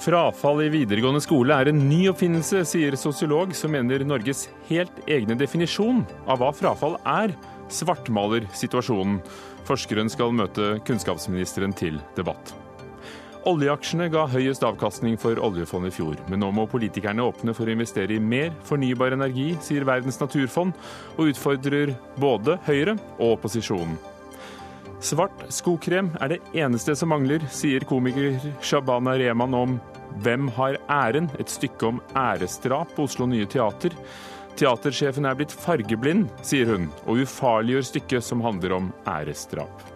Frafall i videregående skole er en ny oppfinnelse, sier sosiolog som mener Norges helt egne definisjon av hva frafall er, svartmaler situasjonen. Forskeren skal møte kunnskapsministeren til debatt. Oljeaksjene ga høyest avkastning for oljefondet i fjor, men nå må politikerne åpne for å investere i mer fornybar energi, sier Verdens naturfond, og utfordrer både Høyre og opposisjonen. Svart skokrem er det eneste som mangler, sier komiker Shabana Rehman om Hvem har æren? Et stykke om æresdrap på Oslo Nye Teater. Teatersjefen er blitt fargeblind, sier hun, og ufarliggjør stykket som handler om æresdrap.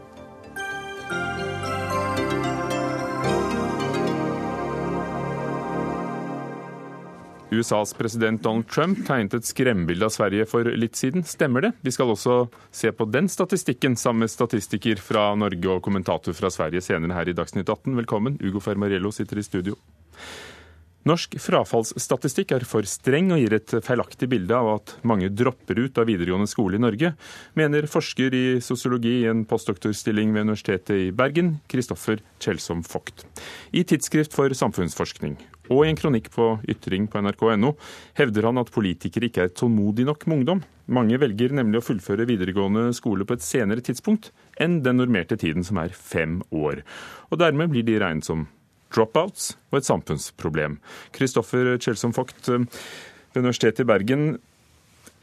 USAs president Donald Trump tegnet et skremmebilde av Sverige for litt siden. Stemmer det? Vi skal også se på den statistikken sammen med statistiker fra Norge og kommentator fra Sverige senere her i Dagsnytt 18. Velkommen. Ugo Fermarello sitter i studio. Norsk frafallsstatistikk er for streng og gir et feilaktig bilde av at mange dropper ut av videregående skole i Norge, mener forsker i sosiologi i en postdoktorstilling ved Universitetet i Bergen, Kristoffer Kjelsom Vogt. I Tidsskrift for samfunnsforskning og i en kronikk på ytring på nrk.no hevder han at politikere ikke er tålmodige nok med ungdom. Mange velger nemlig å fullføre videregående skole på et senere tidspunkt enn den normerte tiden, som er fem år. Og dermed blir de regnet som dropouts og et samfunnsproblem. Kristoffer Kjelsom Vogt ved Universitetet i Bergen.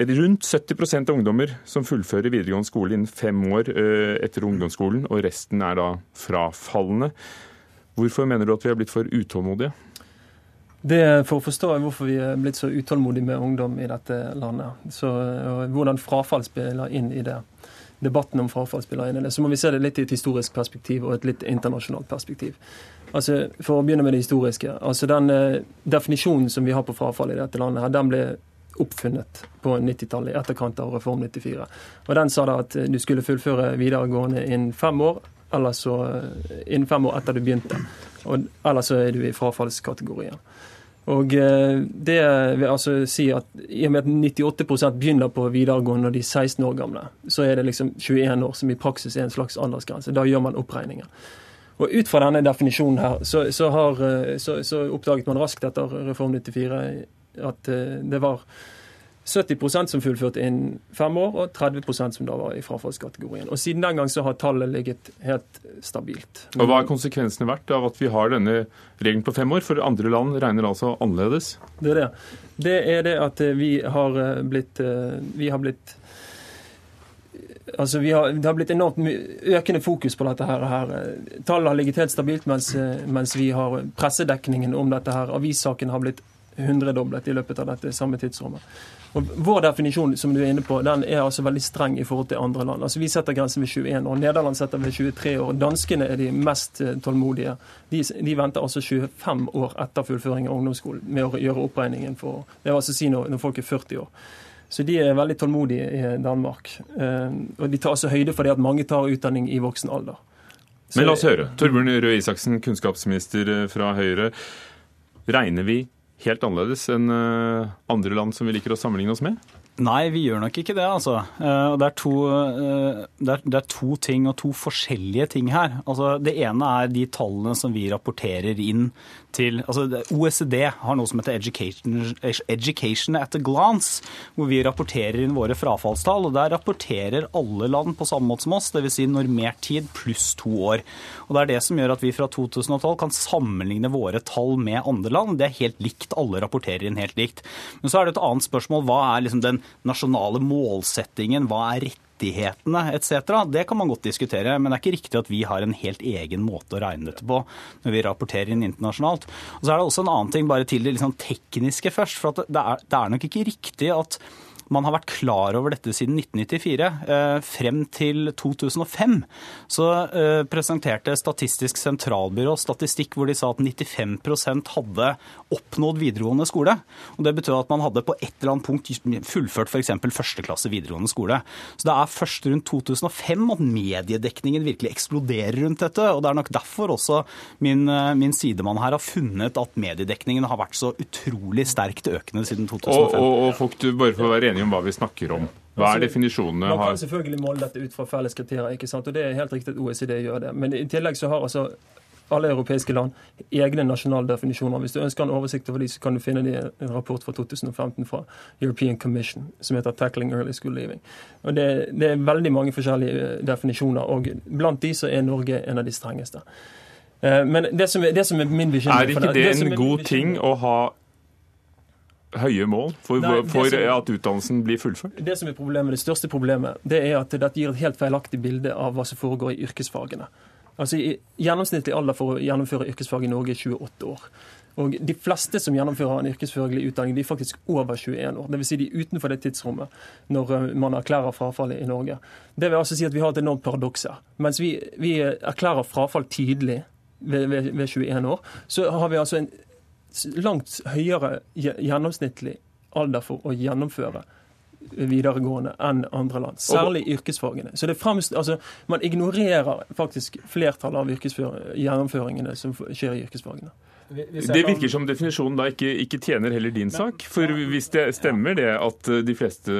Er det rundt 70% av ungdommer som fullfører videregående skole innen fem år eh, etter ungdomsskolen, og resten er da frafallende. Hvorfor mener du at vi er blitt for utålmodige? Det For å forstå hvorfor vi er blitt så utålmodige med ungdom i dette landet, så, og hvordan frafall spiller inn i det, debatten om frafall spiller inn i det, så må vi se det litt i et historisk perspektiv og et litt internasjonalt perspektiv. Altså, For å begynne med det historiske. altså Den eh, definisjonen som vi har på frafall i dette landet, her, den ble oppfunnet på 90-tallet, i etterkant av Reform 94. Og Den sa da at du skulle fullføre videregående innen fem år, eller så eh, innen fem år etter du begynte. Og Eller så er du i frafallskategorien. Og eh, det vil altså si at I og med at 98% begynner på videregående når de er 16 år gamle, så er det liksom 21 år som i praksis er en slags aldersgrense. Da gjør man oppregninger. Og Ut fra denne definisjonen her, så, så, har, eh, så, så oppdaget man raskt etter Reform 94 at det var 70 som fullførte innen fem år, og 30% som da var i frafallskategorien. Og Siden den gang så har tallet ligget helt stabilt. Og Hva er konsekvensene vært av at vi har denne regelen på fem år? For andre land regner altså annerledes? Det er det. Det er det at vi har blitt, vi har blitt Altså, har, Det har blitt enormt økende fokus på dette. her. her. Tallet har ligget helt stabilt, mens, mens, vi har pressedekningen om dette. her. Avissaken har blitt hundredoblet i løpet av dette samme tidsrommet. Og Vår definisjon som du er inne på, den er altså veldig streng i forhold til andre land. Altså Vi setter grensen ved 21 år. Nederland setter ved 23 år. Danskene er de mest eh, tålmodige. De, de, venter altså 25 år etter fullføring av ungdomsskolen med å gjøre oppregningen for Det vil altså si når, når folk er 40 år. Så de er veldig tålmodige i Danmark. Eh, og de tar altså høyde for det at mange tar utdanning i voksen alder. Så, Men la oss høre. Torbjørn Røe Isaksen, kunnskapsminister eh, fra Høyre. Regner vi helt annerledes enn eh, andre land som vi liker å sammenligne oss med? Nei, vi gjør nok ikke det, altså. Det er, to, det, er, det er, to, ting og to forskjellige ting her. Altså, det ene er de tallene som vi rapporterer inn til altså OECD har noe som heter Education, Education, at a glance, hvor vi rapporterer inn våre frafallstall. og Der rapporterer alle land på samme måte som oss, dvs. Si normert tid pluss to år. Og Det er det som gjør at vi fra 2012 kan sammenligne våre tall med andre land. Det er helt likt. Alle rapporterer inn helt likt. Men så er det et annet spørsmål. Hva er liksom den nasjonale målsettingen? Hva er rett rettighetene. Det kan man godt diskutere, men det er ikke riktig at vi har en helt egen måte å regne dette på når vi rapporterer inn internasjonalt. Og så er det også en annen ting bare til det liksom tekniske først. for det er, det er nok ikke riktig at man har vært klar over dette siden 1994. Eh, frem til 2005 så eh, presenterte Statistisk sentralbyrå statistikk hvor de sa at 95% hadde oppnådd videregående skole. Og Det betød at man hadde på et eller annet punkt fullført f.eks. førsteklasse videregående skole. Så det er først rundt 2005 at mediedekningen virkelig eksploderer rundt dette. Og det er nok derfor også min, eh, min sidemann her har funnet at mediedekningen har vært så utrolig sterkt økende siden 2005. Og, og, og folk, bare for å være enig enige om hva vi snakker om. Hva er definisjonene? Man kan selvfølgelig måle dette ut fra felles kriterier, ikke sant? og det er helt riktig at OECD gjør det. Men i tillegg så har altså alle europeiske land egne nasjonale definisjoner. Hvis du ønsker en oversikt over de, så kan du finne det i en rapport fra 2015 fra European Commission som heter 'Tackling Early School Leaving'. Og det, det er veldig mange forskjellige eh, definisjoner, og blant de så er Norge en av de strengeste. Eh, men det som er, det som er min bekymring Er ikke det, det en god ting å ha høye mål for, Nei, for som, at utdannelsen blir fullført? Det som er problemet, det største problemet det er at dette gir et helt feilaktig bilde av hva som foregår i yrkesfagene. Altså Gjennomsnittlig alder for å gjennomføre yrkesfag i Norge er 28 år. Og De fleste som gjennomfører en yrkesfaglig utdanning, de er faktisk over 21 år. Dvs. Si de er utenfor det tidsrommet når eh, man erklærer frafallet i Norge. Det vil altså si at vi har et enormt paradoks her. Mens vi, vi erklærer frafall tidlig ved, ved, ved 21 år, så har vi altså en langt høyere gjennomsnittlig alder for å gjennomføre videregående enn andre land. Særlig yrkesfagene. Så det fremst, altså, Man ignorerer faktisk flertallet av gjennomføringene som skjer i yrkesfagene. Det virker som definisjonen da ikke, ikke tjener heller din sak. For hvis det stemmer det at de fleste,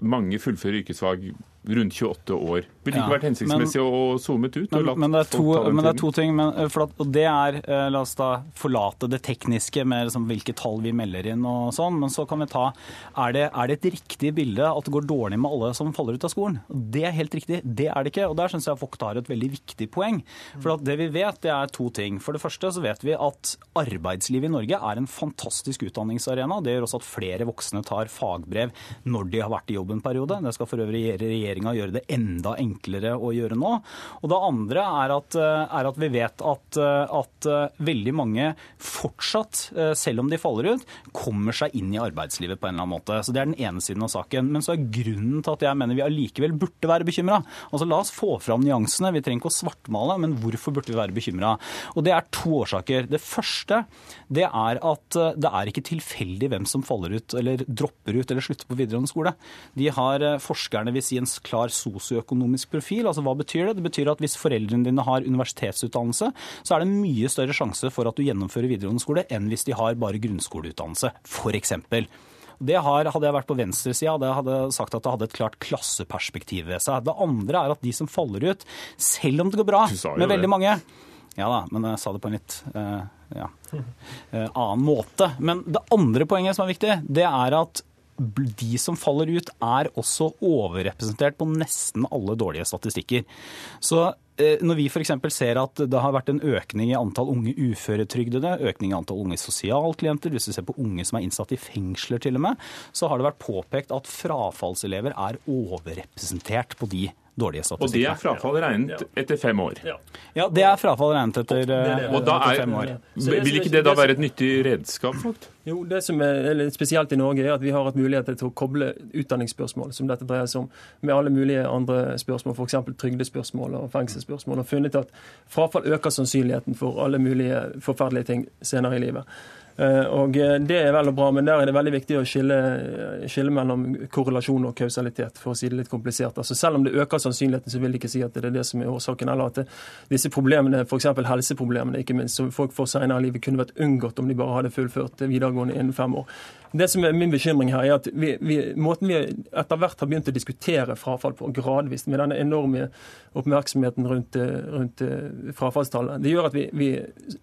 mange fullfører yrkesfag rundt 28 år. Ville ikke vært hensiktsmessig men, å zoome ut? Men, men, det to, men, det er to, ting. Men, eh, at, og det er eh, La oss da forlate det tekniske med liksom, hvilke tall vi melder inn og sånn. Men så kan vi ta er det, er det et riktig bilde at det går dårlig med alle som faller ut av skolen? Det er helt riktig. Det er det ikke. Og der syns jeg Vogt har et veldig viktig poeng. For det vi vet, det er to ting. For det første så vet vi at arbeidslivet i Norge er en fantastisk utdanningsarena. Det gjør også at flere voksne tar fagbrev når de har vært i jobb en periode. Det skal for øvrig regjeringa gjøre det enda enklere å gjøre nå. Og det andre er at, eh, er at vi vet at, eh, at, eh, veldig mange fortsatt, selv om de faller ut, kommer seg inn i arbeidslivet på en eller annen måte. Så Det er den ene siden av saken. Men så er grunnen til at jeg mener vi allikevel burde være bekymra. Altså, la oss få fram nyansene. Vi trenger ikke å svartmale, men hvorfor burde vi være bekymra? Og det er to årsaker. Det første det er at det er ikke tilfeldig hvem som faller ut eller dropper ut eller slutter på videregående skole. De har forskerne vil si en klar sosioøkonomisk profil. Altså Hva betyr det? Det betyr at hvis foreldrene dine har universitetsutdannelse, så er det mye større sjanse for at du gjennomfører videregående skole enn hvis de har bare grunnskoleutdannelse, f.eks. Det har, hadde jeg vært på venstresida, hadde hadde sagt at det hadde et klart klasseperspektiv ved seg. Det andre er at de som faller ut, selv om det går bra med veldig mange Ja da, men jeg sa det på en litt uh, ja, uh, annen måte. Men det andre poenget som er viktig, det er at de som faller ut, er også overrepresentert på nesten alle dårlige statistikker. Så eh, når vi f.eks. ser at det har vært en økning i antall unge uføretrygdede, økning i antall unge sosialklienter, hvis vi ser på unge som er innsatt i fengsler til og med, så har det vært påpekt at frafallselever er overrepresentert på de dårlige statistikker. Og det er frafall regnet etter fem år? Ja, det er frafall regnet etter, det det. Eh, etter fem år. Vil ikke det da være et nyttig redskap? Folk? Jo, Det som er spesielt i Norge, er at vi har hatt mulighet til å koble utdanningsspørsmål, som dette dreier seg om, med alle mulige andre spørsmål, f.eks. trygdespørsmål og fengselsspørsmål, og funnet at frafall øker sannsynligheten for alle mulige forferdelige ting senere i livet. Eh, og eh, Det er vel og bra, men der er det veldig viktig å skille, skille, mellom korrelasjon og kausalitet, for å si det litt komplisert. Altså Selv om det øker sannsynligheten, så vil det ikke si at det er det som er årsaken. Eller at det, disse problemene, f.eks. helseproblemene, ikke minst, som folk får senere i livet, kunne vært unngått om de bare hadde fullført videregående innen fem år. Det som er min bekymring her, er at vi, vi, måten vi etter hvert har begynt å diskutere frafall på, gradvis, med denne enorme oppmerksomheten rundt, rundt eh, frafallstallet, det gjør at vi, vi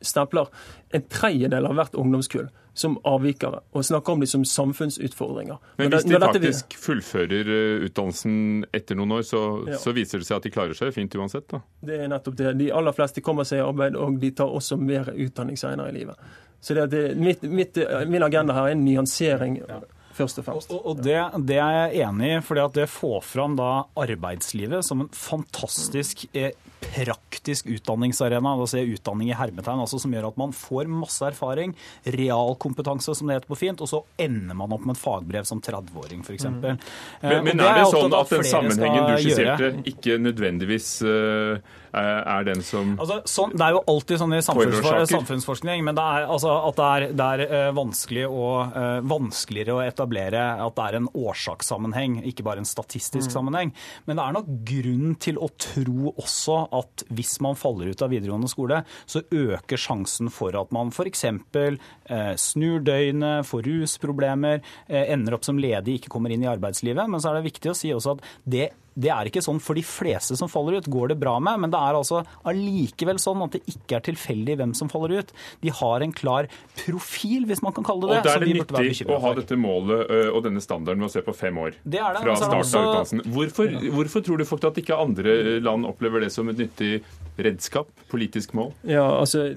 stempler en tredjedel av hvert ungdomskull som avvikere, og snakker om dem som samfunnsutfordringer. Men hvis de faktisk fullfører eh, utdannelsen etter noen år, så, ja. så, viser det seg at de klarer seg fint uansett? da? Det er nettopp det. De aller fleste kommer seg i arbeid, og de tar også mer utdanning senere i livet. Så det, det, mitt, mitt, min agenda her er en nyansering. Ja først og fremst. Og, og det, det, er jeg enig i, for det får fram da arbeidslivet som en fantastisk eh, praktisk utdanningsarena. Da ser jeg utdanning i hermetegn, altså, som gjør at man får masse erfaring, realkompetanse som det heter på fint, og så ender man opp med et fagbrev som 30-åring f.eks. Mm. Men, men det er det sånn at den sammenhengen du skisserte, ikke nødvendigvis uh, er den som altså, sånn, Det er jo alltid sånn i samfunnsforskning, men det er, altså, at det er, det er uh, vanskelig å, uh, vanskeligere å etablere at det er en årsakssammenheng, ikke bare en statistisk mm. sammenheng. Men det er nok grunn til å tro også at hvis man faller ut av videregående skole, så øker sjansen for at man f.eks. Uh, snur døgnet, får rusproblemer, ender opp som ledig, ikke kommer inn i arbeidslivet. Men så er det viktig å si også at det det er ikke sånn for de fleste som faller ut, går det bra med. Men det er altså allikevel sånn at det ikke er tilfeldig hvem som faller ut. De har en klar profil, hvis man kan kalle det det. Og da er det nyttig å ha dette målet og denne standarden ved å se på fem år det det. fra starten av utdannelsen. Hvorfor, hvorfor tror du folk at ikke andre land opplever det som et nyttig redskap? Politisk mål? Ja, altså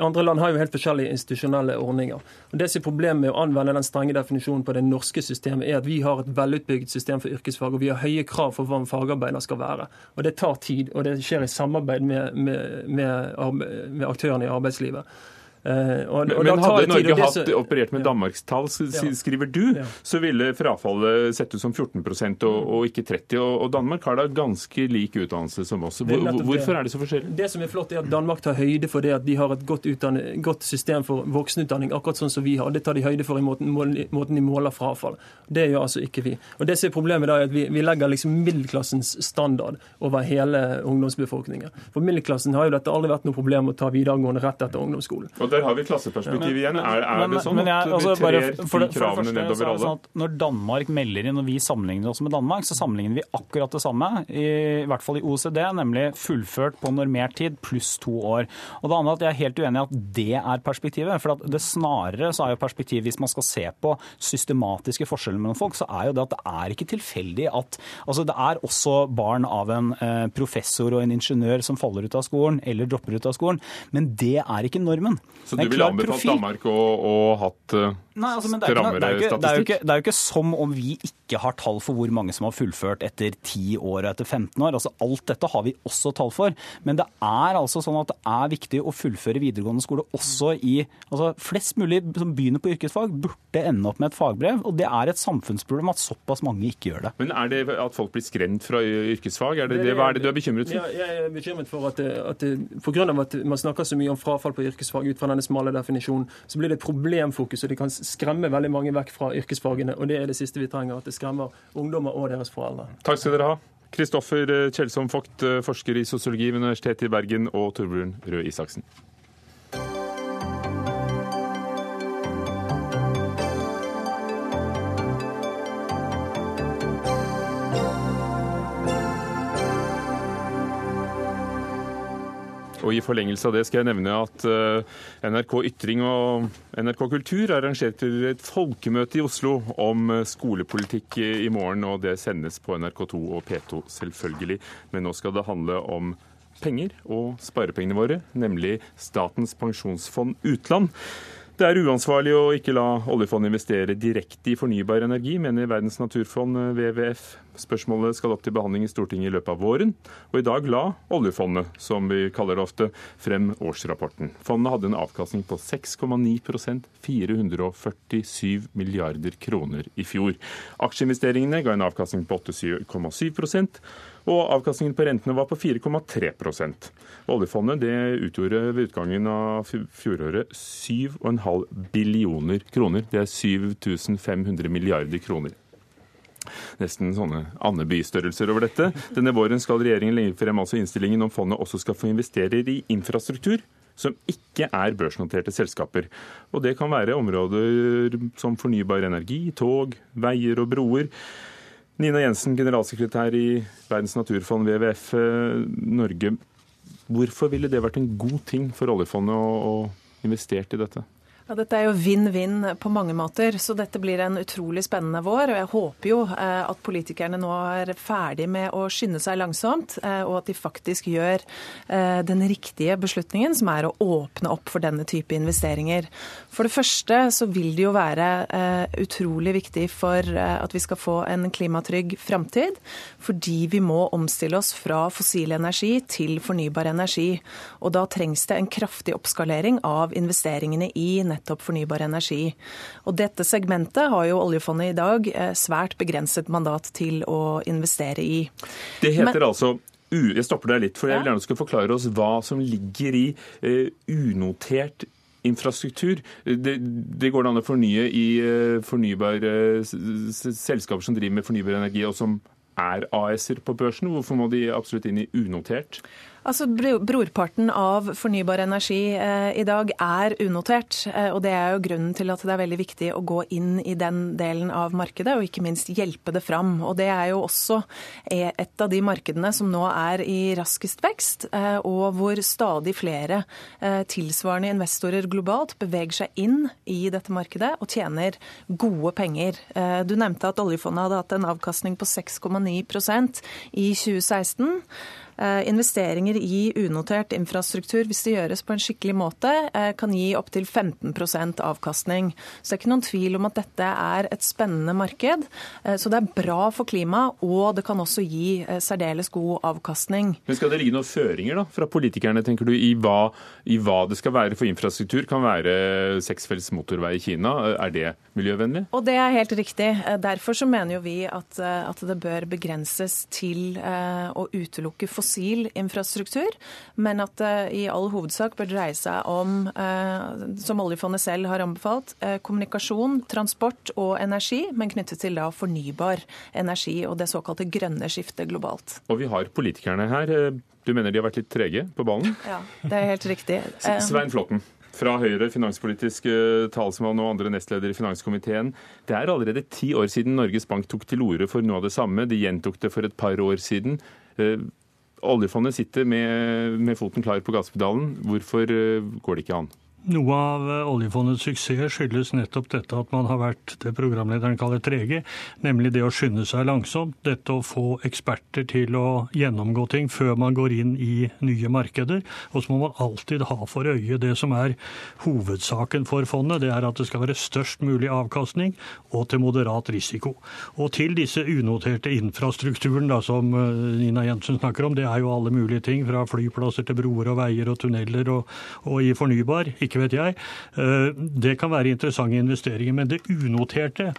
andre land har jo helt forskjellige institusjonelle ordninger. Og det som er Problemet med å anvende den strenge definisjonen på det norske systemet, er at vi har et velutbygd system for yrkesfag, og vi har høye krav for hva en fagarbeider skal være. Og Det tar tid, og det skjer i samarbeid med, med, med, med aktørene i arbeidslivet. Uh, og, og men hadde Norge hatt så... operert med ja. Danmarkstall, skriver du, ja. så ville frafallet sett ut som 14 og, og ikke 30 og, og, Danmark har da ganske lik utdannelse som oss. Hvor, hvorfor er det så forskjellig? Det som er flott, er at Danmark tar høyde for det at de har et godt, utdannet, godt system for voksenutdanning, akkurat sånn som vi har. Det tar de høyde for i måten, måten de måler frafall. Det gjør altså ikke vi. Og det som er Problemet da er at vi, vi legger liksom middelklassens standard over hele ungdomsbefolkningen. For middelklassen har jo dette aldri vært noe problem å ta videregående rett etter ungdomsskolen. Og der har vi klasseperspektiv igjen. Er, er det sånn at altså, vi trer de kravene nedover alle? Sånn når Danmark melder inn, og vi sammenligner oss med Danmark, så sammenligner vi akkurat det samme, i, i hvert fall i OECD, nemlig fullført på normert tid pluss to år. Og det andre at Jeg er helt uenig i at det er perspektivet. for det Snarere så er jo perspektivet, hvis man skal se på systematiske forskjeller mellom folk, så er jo det at det er ikke tilfeldig at altså Det er også barn av en eh, professor og en ingeniør som faller ut av skolen eller dropper ut av skolen, men det er ikke normen. Så du ville anbefalt Danmark å, å hatt uh, Nei, altså, men det er, ikke, det, er ikke, det, er ikke, det er jo ikke som om vi ikke har tall for hvor mange som har fullført etter 10 år og etter 15 år. Altså, alt dette har vi også tall for. Men det er altså sånn at det er viktig å fullføre videregående skole også i altså Flest mulig som begynner på yrkesfag, burde ende opp med et fagbrev. Og det er et samfunnsproblem at såpass mange ikke gjør det. Men er det at folk blir skremt fra yrkesfag? Er det, det, hva er det du er bekymret for? Ja, jeg er bekymret for at, at for grunn av at man snakker så mye om frafall på yrkesfag ut fra denne smale definisjonen, så blir det et problemfokus. og det kan skremmer veldig mange vekk fra yrkesfagene. Og det er det siste vi trenger, at det skremmer ungdommer og deres foreldre. Takk skal dere ha. Kristoffer Kjeldsom Vogt, forsker i sosiologi ved Universitetet i Bergen, og Torbjørn Røe Isaksen. Og I forlengelse av det skal jeg nevne at eh, NRK Ytring og NRK Kultur arrangerte et folkemøte i Oslo om eh, skolepolitikk i morgen. og Det sendes på NRK2 og P2 selvfølgelig. Men nå skal det handle om penger og sparepengene våre, nemlig Statens pensjonsfond utland. Det er uansvarlig å ikke la oljefondet investere direkte i fornybar energi, mener Verdens naturfond, eh, WWF. Spørsmålet skal opp til behandling i Stortinget i løpet av våren. Og i dag la oljefondet, som vi kaller det ofte, frem årsrapporten. Fondet hadde en avkastning på 6,9% 447 milliarder kroner i fjor. Aksjeinvesteringene ga en avkastning på 8,7 og avkastningen på rentene var på 4,3% Oljefondet det utgjorde ved utgangen av fjoråret 7,5 billioner kroner. Det er 7500 milliarder kroner. Nesten sånne Andeby-størrelser over dette. Denne våren skal regjeringen legge frem altså innstillingen om fondet også skal få investere i infrastruktur som ikke er børsnoterte selskaper. Og Det kan være områder som fornybar energi, tog, veier og broer. Nina Jensen, generalsekretær i Verdens naturfond, WWF eh, Norge. Hvorfor ville det vært en god ting for oljefondet å, investert i dette? Ja, Dette er jo vinn-vinn på mange måter, så dette blir en utrolig spennende vår. og Jeg håper jo eh, at politikerne nå er ferdig med å skynde seg langsomt, eh, og at de faktisk gjør eh, den riktige beslutningen, som er å åpne opp for denne type investeringer. For det første så vil det jo være utrolig viktig for at vi skal få en klimatrygg framtid, fordi vi må omstille oss fra fossil energi til fornybar energi. Og da trengs det en kraftig oppskalering av investeringene i nett nettopp fornybar energi. Og dette segmentet har jo oljefondet i dag eh, svært begrenset mandat til å investere i. Det heter Men, altså jeg stopper deg litt, for jeg vil gjerne skal forklare oss hva som ligger i uh, unotert infrastruktur. Det, det, går an å fornye i uh, fornybare uh, selskaper som driver med fornybar energi, og som er AS-er på børsen. Hvorfor må de absolutt inn i unotert? Altså, Brorparten av fornybar energi eh, i dag er unotert. Eh, og Det er jo grunnen til at det er veldig viktig å gå inn i den delen av markedet, og ikke minst hjelpe det fram. Og Det er jo også et av de markedene som nå er i raskest vekst, eh, og hvor stadig flere eh, tilsvarende investorer globalt beveger seg inn i dette markedet og tjener gode penger. Eh, du nevnte at oljefondet hadde hatt en avkastning på 6,9% i 2016. Eh, investeringer i unotert infrastruktur, hvis det gjøres på en skikkelig måte, eh, kan gi opptil 15% avkastning. Så det er ikke noen tvil om at dette er et spennende marked. Eh, så det er bra for klimaet, og det kan også gi særdeles god avkastning. Men Skal det ligge noen føringer da, fra politikerne tenker du, i hva, i hva det skal være for infrastruktur? Kan være seksfelts motorvei i Kina. Er det miljøvennlig? Og Det er helt riktig. Derfor så mener jo vi at, at det bør begrenses til å utelukke fossil fossil infrastruktur, men at det i all hovedsak bør dreie seg om, eh, som oljefondet selv har anbefalt, eh, kommunikasjon, transport og energi, men knyttet til da fornybar energi og det såkalte grønne skiftet globalt. Og vi har politikerne her. Eh, du mener de har vært litt trege på ballen? Ja, det er helt riktig. Svein Flåtten fra Høyre, finanspolitisk talsmann og andre nestleder i finanskomiteen. Det er allerede ti år siden Norges Bank tok til orde for noe av det samme. De gjentok det for et par år siden oljefondet sitter med, med foten klar på gasspedalen. Hvorfor eh, går det ikke an? Noe av eh, oljefondets suksess skyldes nettopp dette at man har vært det programlederen kaller trege, nemlig det å skynde seg langsomt. Dette å få eksperter til å gjennomgå ting før man går inn i nye markeder. Og så må man alltid ha for øye det som er hovedsaken for fondet. Det er at det skal være størst mulig avkastning og til moderat risiko. Og til disse unoterte infrastrukturen da, som eh, Nina Jensen snakker om, det er jo alle mulige ting. Fra flyplasser til broer og veier og tunneler og, og i fornybar. Ikke ikke vet jeg. Eh, det kan være interessante investeringer. Men det unoterte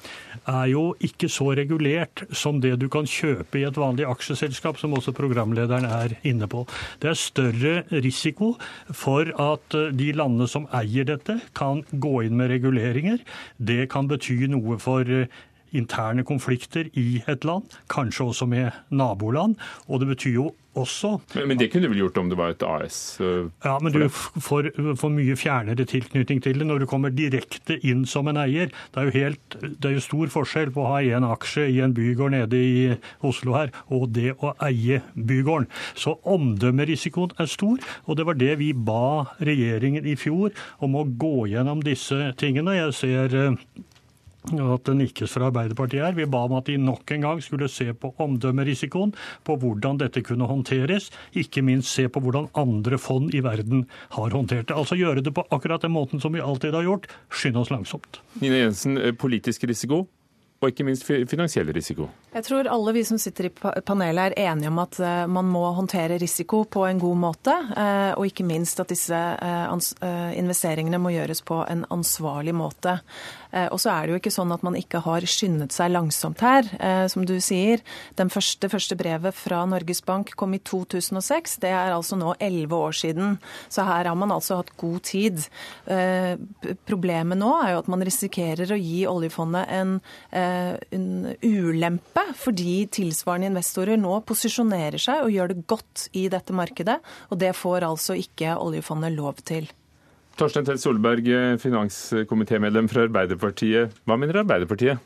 er jo ikke så regulert som det du kan kjøpe i et vanlig aksjeselskap, som også programlederen er inne på. Det er større risiko for at eh, de landene som eier dette, kan gå inn med reguleringer. Det kan bety noe for eh, interne konflikter i et land, kanskje også med naboland. Og det betyr jo også Men, men det kunne du vel gjort om det var et AS? Uh, ja, men du får, får, mye fjernere tilknytning til det når du kommer direkte inn som en eier. Det er jo, helt, det er jo stor forskjell på å ha en aksje i en bygård nede i Oslo her, og det å eie bygården. Så omdømmerisikoen er stor, og det var det vi ba regjeringen i fjor om å gå gjennom disse tingene. Jeg ser uh, at det nikkes fra Arbeiderpartiet her. Vi ba om at de nok en gang skulle se på omdømmerisikoen, på hvordan dette kunne håndteres, ikke minst se på hvordan andre fond i verden har håndtert det. Altså gjøre det på akkurat den måten som vi alltid har gjort, skynde oss langsomt. Nina Jensen, eh, politisk risiko og ikke minst finansiell risiko. Jeg tror alle vi som sitter i panelet er enige om at eh, man må håndtere risiko på en god måte, eh, og ikke minst at disse investeringene må gjøres på en ansvarlig måte. Eh, og så er det jo ikke sånn at man ikke har skyndet seg langsomt her. Eh, som du sier, det første brevet fra Norges Bank kom i 2006. Det er altså nå elleve år siden. Så her har man altså hatt god tid. Eh, problemet nå er jo at man risikerer å gi oljefondet en, en ulempe, fordi tilsvarende investorer nå posisjonerer seg og gjør det godt i dette markedet. Og det får altså ikke oljefondet lov til. Torstein Tvedt Solberg, finanskomitémedlem fra Arbeiderpartiet. Hva mener Arbeiderpartiet?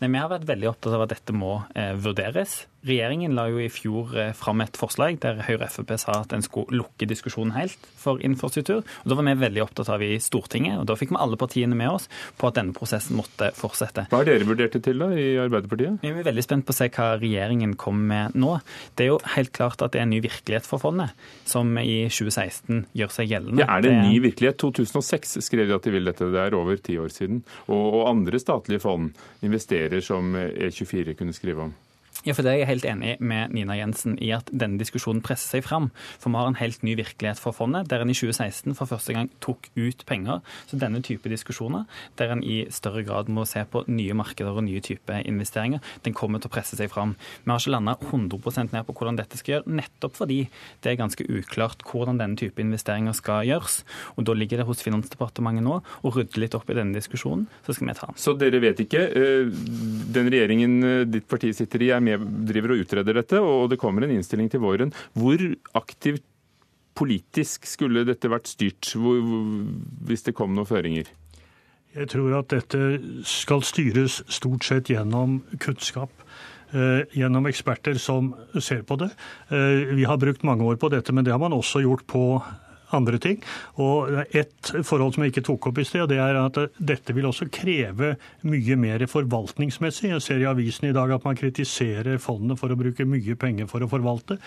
Nei, Vi har vært veldig opptatt av at dette må eh, vurderes. Regjeringen la jo i fjor eh, fram et forslag der Høyre og Frp sa at en skulle lukke diskusjonen helt for infrastruktur. Og Da var vi veldig opptatt av i Stortinget, og da fikk vi alle partiene med oss på at denne prosessen måtte fortsette. Hva har dere vurdert det til da i Arbeiderpartiet? Vi er veldig spent på å se hva regjeringen kommer med nå. Det er jo helt klart at det er en ny virkelighet for fondet, som i 2016 gjør seg gjeldende. Ja, Er det en ny virkelighet? 2006 skrev de at de vil dette, det er over ti år siden. Og, og andre statlige fond investerer som E24 kunne skrive om. Ja, for det er jeg helt enig med Nina Jensen i at denne diskusjonen presser seg fram. For vi har en helt ny virkelighet for fondet, der en i 2016 for første gang tok ut penger. Så denne type diskusjoner, der en i større grad må se på nye markeder og nye typer investeringer, den kommer til å presse seg fram. Vi har ikke landa 100% ned på hvordan dette skal gjøre, nettopp fordi det er ganske uklart hvordan denne type investeringer skal gjøres. Og da ligger det hos Finansdepartementet nå å rydde litt opp i denne diskusjonen, så skal vi ta den. Så dere vet ikke? Eh, den regjeringen eh, ditt parti sitter i er med driver og utreder dette, og det kommer en innstilling til våren. Hvor aktivt politisk skulle dette vært styrt, hvis det kom noen føringer? Jeg tror at dette skal styres stort sett gjennom kunnskap. Eh, gjennom eksperter som ser på det. Eh, vi har brukt mange år på dette, men det har man også gjort på andre ting. Og Et forhold som jeg ikke tok opp i sted, det er at dette vil også kreve mye mer forvaltningsmessig. Jeg ser i avisen i dag at man kritiserer fondene for å bruke mye penger for å forvalte.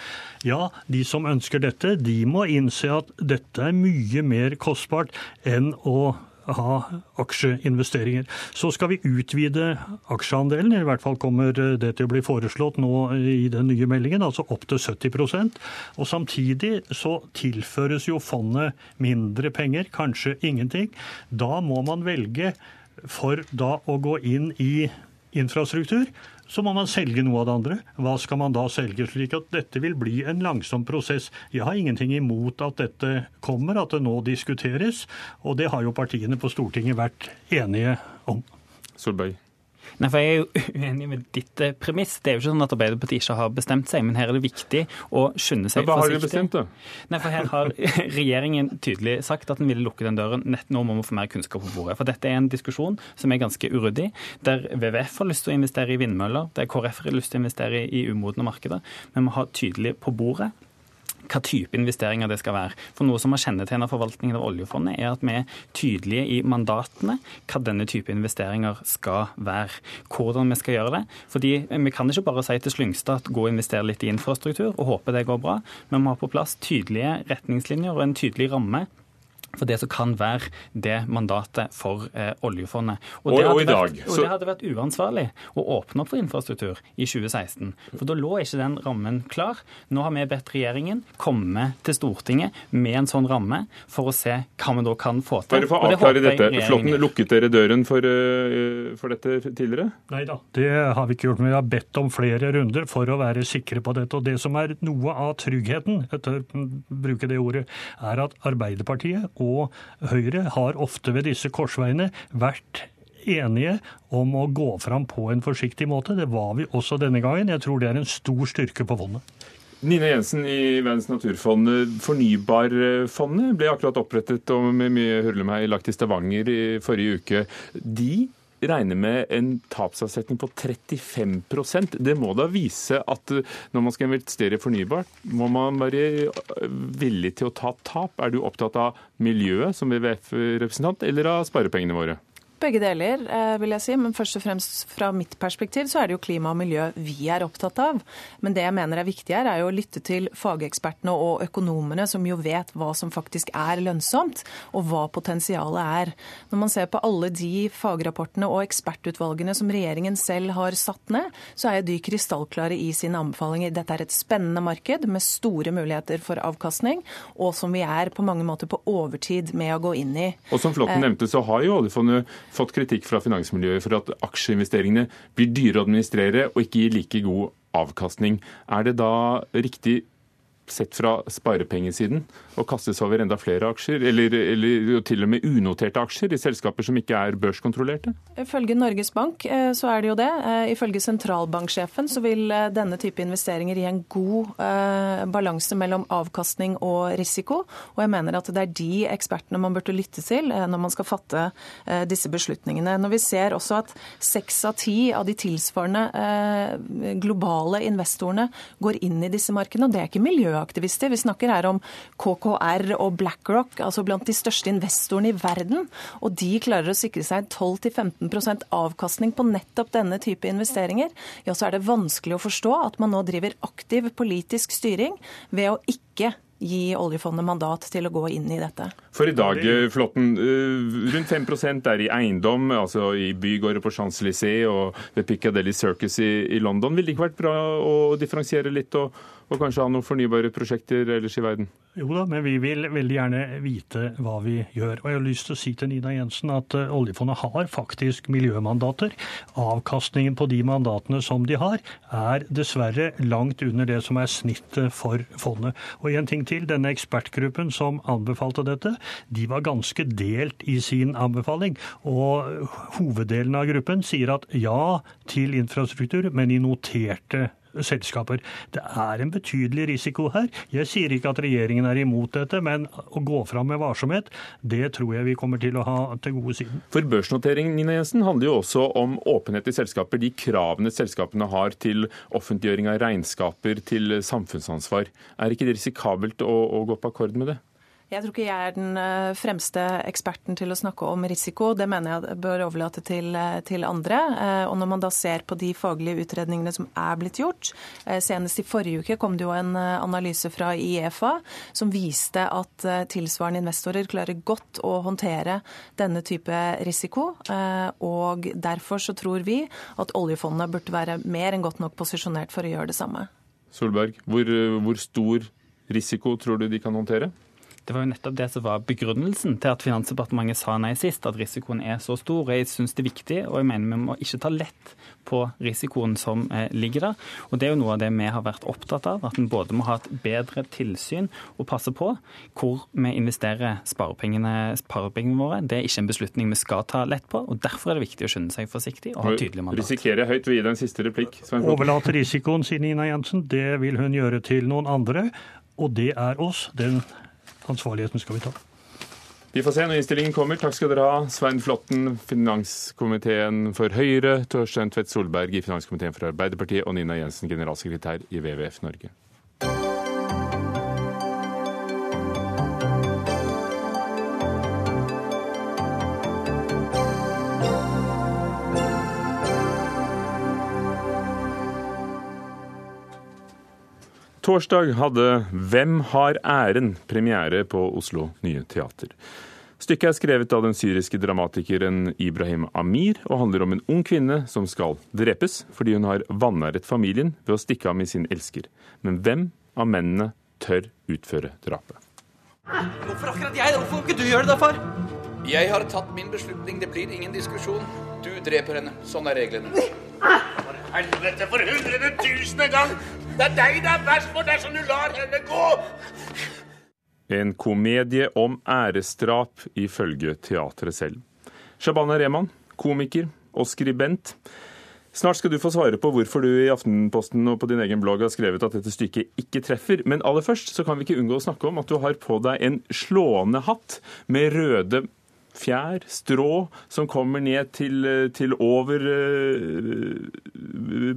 Ja, de som ønsker dette, de må innse at dette er mye mer kostbart enn å ha aksjeinvesteringer. Så skal vi utvide aksjeandelen, i hvert fall kommer det til å bli foreslått nå i den nye meldingen, altså opp til 70% Og samtidig så tilføres jo fondet mindre penger, kanskje ingenting. Da må man velge for da å gå inn i infrastruktur så må man selge noe av det andre. Hva skal man da selge? Slik at dette vil bli en langsom prosess. Jeg har ingenting imot at dette kommer, at det nå diskuteres. Og det har jo partiene på Stortinget vært enige om. Solberg. Nei, for Jeg er jo uenig med ditt eh, premiss. Det er jo ikke sånn at Arbeiderpartiet ikke har bestemt seg, men her er det viktig å skynde seg forsiktig. Hva har de bestemt, da? Nei, for Her har regjeringen tydelig sagt at den ville lukke den døren. Nett nå må vi få mer kunnskap på bordet. For Dette er en diskusjon som er ganske uryddig, der WWF har lyst til å investere i vindmøller, der KrF har lyst til å investere i umodne markeder. Vi har ha tydelig på bordet hva type investeringer det skal være. For Noe som har kjennetegnet forvaltningen av oljefondet, er at vi er tydelige i mandatene hva denne type investeringer skal være. Hvordan vi skal gjøre det. Fordi Vi kan ikke bare si til Slyngstad at gå og investere litt i infrastruktur og håpe det går bra. men Vi må ha på plass tydelige retningslinjer og en tydelig ramme for det som kan være det mandatet for eh, oljefondet. Og, og, og, i dag, vært, og det hadde vært uansvarlig å åpne opp for infrastruktur i 2016. For da lå ikke den rammen klar. Nå har vi bedt regjeringen komme til Stortinget med en sånn ramme for å se hva vi da kan få til. Bare for å avklare dette. Flåtten, lukket dere døren for, uh, for dette tidligere? Nei da, det har vi ikke gjort. Men vi har bedt om flere runder for å være sikre på dette. Og det som er noe av tryggheten, etter å bruke det ordet, er at Arbeiderpartiet og og Høyre har ofte ved disse korsveiene vært enige om å gå fram på en forsiktig måte. Det var vi også denne gangen. Jeg tror det er en stor styrke på fondet. Nina Jensen i Verdens naturfond. Fornybarfondet ble akkurat opprettet og med mye hurlumhei lagt i Stavanger i forrige uke. De regner med en tapsavsetning på 35% Det må da vise at eh, når man skal investere fornybart, må man være eh, villig til å ta tap. Er du opptatt av miljøet som WWF-representant, eller av sparepengene våre? Begge deler, eh, vil jeg si. Men først og fremst fra mitt perspektiv så er det jo klima og miljø vi er opptatt av. Men det jeg mener er viktig her, er jo å lytte til fagekspertene og økonomene som jo vet hva som faktisk er lønnsomt, og hva potensialet er. Når man ser på alle de fagrapportene og ekspertutvalgene som regjeringen selv har satt ned, så er de krystallklare i sine anbefalinger. Dette er et spennende marked med store muligheter for avkastning, og som vi er på mange måter på overtid med å gå inn i. Og som Flåtten eh, nevnte, så har jo oljefondet fått kritikk fra finansmiljøet for at aksjeinvesteringene blir dyre å administrere og ikke gir like god avkastning. Er det da riktig sett fra sparepengesiden og kastes over enda flere aksjer, eller, eller, til og med unoterte aksjer i selskaper som ikke er børskontrollerte? Ifølge Norges Bank eh, så er det jo det. Eh, ifølge sentralbanksjefen så vil eh, denne type investeringer gi en god balanse mellom avkastning og risiko. Og jeg mener at det er de ekspertene man burde lytte til når man skal fatte disse beslutningene. Når vi ser også at seks av ti av de tilsvarende globale investorene går inn i disse markedene, og det er ikke miljø miljøaktivister. Vi snakker her om KKR og BlackRock, altså blant de største investorene i verden. Og de klarer å sikre seg 12-15% avkastning på nettopp denne type investeringer. Ja, så er det vanskelig å forstå at man nå driver aktiv politisk styring ved å ikke gi oljefondet mandat til å gå inn i dette. For i dag, eh, Flåtten, eh, rundt 5% er i eiendom, altså i bygårder på Champs-Élysées og ved Piccadilly Circus i, London. Ville det ikke vært bra å differensiere litt og og kanskje ha noen fornybare prosjekter ellers i verden? Jo da, men vi vil veldig gjerne vite hva vi gjør. Og jeg har lyst til å si til Nina Jensen at eh, oljefondet har faktisk miljømandater. Avkastningen på de mandatene som de har, er dessverre langt under det som er snittet for fondet. Og en ting til, denne ekspertgruppen som anbefalte dette, de var ganske delt i sin anbefaling. Og hoveddelen av gruppen sier at ja til infrastruktur, men i noterte selskaper. Det er en betydelig risiko her. Jeg sier ikke at regjeringen er imot dette, men å gå fram med varsomhet, det tror jeg vi kommer til å ha til gode siden. For børsnoteringen Nina Jensen, handler jo også om åpenhet i selskaper. De kravene selskapene har til offentliggjøring av regnskaper, til samfunnsansvar. Er ikke det risikabelt å, å gå på akkord med det? Jeg tror ikke jeg er den eh, fremste eksperten til å snakke om risiko. Det mener jeg bør overlate til, eh, til, andre. Eh, og når man da ser på de faglige utredningene som er blitt gjort Senest i forrige uke kom det jo en analyse fra IEFA som viste at tilsvarende investorer klarer godt å håndtere denne type risiko. Og derfor så tror vi at oljefondet burde være mer enn godt nok posisjonert for å gjøre det samme. Solberg, hvor, hvor stor risiko tror du de kan håndtere? Det var jo nettopp det som var begrunnelsen til at Finansdepartementet sa nei sist, at risikoen er så stor. Jeg syns det er viktig, og jeg mener vi må ikke ta lett på risikoen som eh, ligger der. Og Det er jo noe av det vi har vært opptatt av, at en både må ha et bedre tilsyn og passe på hvor vi investerer sparepengene, sparepengene våre. Det er ikke en beslutning vi skal ta lett på, og derfor er det viktig å skynde seg forsiktig og ha tydelig mandat. Risikerer jeg høyt ved å gi deg en siste replikk? Overlate risikoen, sier Nina Jensen. Det vil hun gjøre til noen andre, og det er oss. Den ansvarligheten skal vi ta. Vi får se når innstillingen kommer. Takk skal dere ha. Svein Flåtten, finanskomiteen for Høyre, Torstein Tvedt Solberg i finanskomiteen for Arbeiderpartiet og Nina Jensen, generalsekretær i WWF Norge. Torsdag hadde Hvem har æren premiere på Oslo Nye Teater. Stykket er skrevet av den syriske dramatikeren Ibrahim Amir og handler om en ung kvinne som skal drepes fordi hun har vanæret familien ved å stikke av med sin elsker. Men hvem av mennene tør utføre drapet? Hvorfor akkurat jeg? Hvorfor ikke du gjøre det, da, far? Jeg har tatt min beslutning. Det blir ingen diskusjon. Du dreper henne. Sånn er reglene. For helvete, for hundrede tusende gang! Det er deg det er verst for dersom du lar henne gå! En komedie om æresdrap, ifølge teatret selv. Shabana Rehman, komiker og skribent. Snart skal du få svare på hvorfor du i Aftenposten og på din egen blogg har skrevet at dette stykket ikke treffer. Men aller først så kan vi ikke unngå å snakke om at du har på deg en slående hatt med røde fjær, strå, som kommer ned til, til over uh,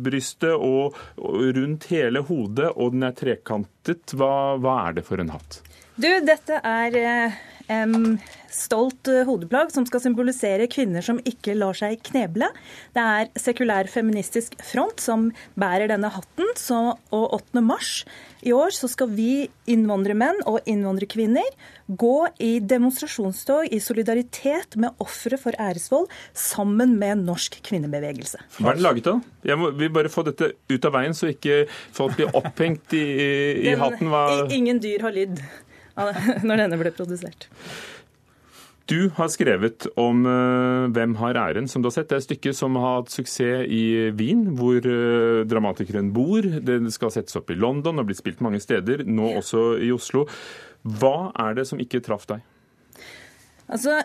brystet og, og, rundt hele hodet, og den er trekantet. Hva, hva er det for en hatt? Du, dette er um, stolt eh, hodeplagg som skal symbolisere kvinner som ikke lar seg kneble. Det er sekulær feministisk front som bærer denne hatten. Så, og 8. mars i år så skal vi innvandrermenn og innvandrerkvinner gå i demonstrasjonstog i solidaritet med ofre for æresvold sammen med norsk kvinnebevegelse. Hva er det laget av? Jeg må, vi bare få dette ut av veien, så ikke folk blir opphengt i, i, i hatten. Hva... Ingen dyr har lyd når denne ble produsert. Du har skrevet om uh, Hvem har æren, som du har sett. Det er et stykke som har hatt suksess i Wien, hvor uh, dramatikeren bor. Det skal settes opp i London og blitt spilt mange steder, nå også i Oslo. Hva er det som ikke traff deg? Altså,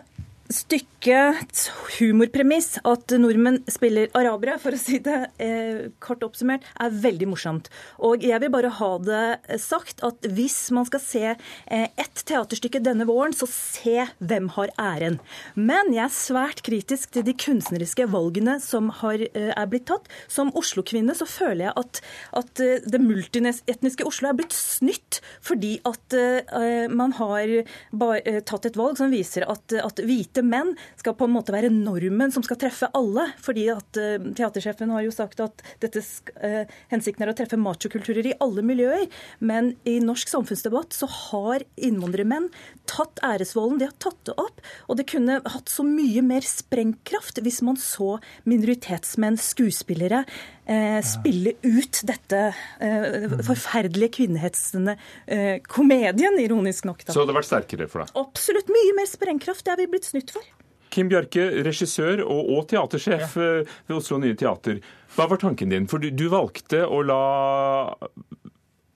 Stykkets humorpremiss, at nordmenn spiller arabere, for å si det eh, kort oppsummert, er veldig morsomt. Og jeg vil bare ha det sagt at hvis man skal se eh, ett teaterstykke denne våren, så se Hvem har æren. Men jeg er svært kritisk til de kunstneriske valgene som har, eh, er blitt tatt. Som Oslo-kvinne så føler jeg at, at eh, det multietniske Oslo er blitt snytt fordi at eh, man har bare, eh, tatt et valg som viser at, at hvite hvite menn skal på en måte være normen som skal treffe alle. fordi at uh, Teatersjefen har jo sagt at dette uh, hensikten er å treffe machokulturer i alle miljøer. Men i norsk samfunnsdebatt så har innvandrermenn tatt æresvolden. De har tatt det opp. Og det kunne hatt så mye mer sprengkraft hvis man så minoritetsmenn, skuespillere, eh, spille ut dette eh, forferdelige kvinnehetsende eh, komedien, ironisk nok. Da. Så det hadde vært sterkere for deg? Absolutt. Mye mer sprengkraft. Det er vi blitt snytt for. Kim Bjørke, regissør og, og teatersjef ja. Eh, ved Oslo Nye Teater. Hva var tanken din? For du, du valgte å la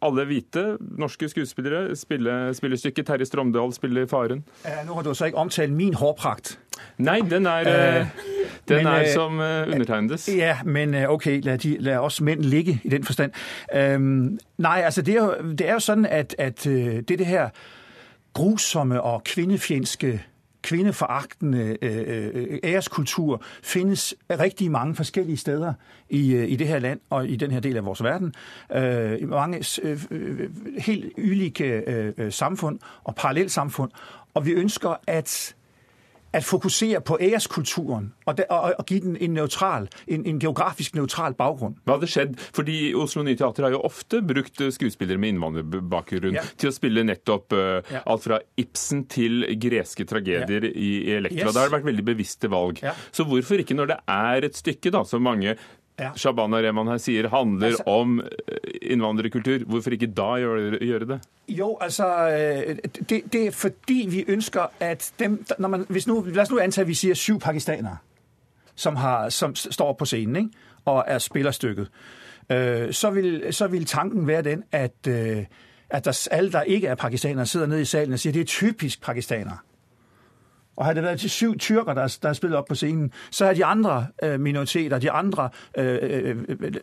alle hvite norske skuespillere spille, spille stykket. Terje Strømdal spiller Faren. nå har du også ikke omtalt min hårprakt. Nei, den er, uh, Den Men, er øh, som eh, undertegnedes. Ja, men ok, okay, lad, de, lad os mænd ligge i den forstand. Øhm, nej, altså det er, jo, det er jo sådan, at, at øh, det det her grusomme og kvindefjendske kvindeforagtende øh, øh, æreskultur findes rigtig mange forskellige steder i, øh, i det her land og i den her del av vores verden. Øh, I mange øh, øh, helt ulike samfunn øh, og parallelsamfund. Og vi ønsker at at fokusere på æreskulturen og, der, og, og give den en neutral, en, en geografisk neutral baggrund. Hva hadde skjedd? Fordi Oslo Nye Teater har jo ofte brukt eh, skuespillere med innvandrerbakgrunn Ja. til å spille nettopp uh, Ja. alt fra Ibsen til greske tragedier i, i Elektra. Yes. Det har vært veldig bevisste valg. Ja. Så hvorfor ikke når det er et stykke da, som mange Ja. Shabana Rehman her sier handler Altså- om eh, innvandrerkultur, hvorfor ikke da gjøre, gjøre det? Jo, altså, øh, det, det er fordi vi ønsker, at dem, når man, hvis nu, lad oss nå antage, at vi sier syv pakistanere, som, har, som står på scenen ikke? og er spillerstykket, øh, så, vil, så vil tanken være den, at, øh, at der, alle, der ikke er pakistanere, sidder nede i salen og sier det er typisk pakistanere. Og havde det været til syv tyrker, der, der er spillet op på scenen, så havde de andre øh, minoriteter, de andre, øh, øh, øh,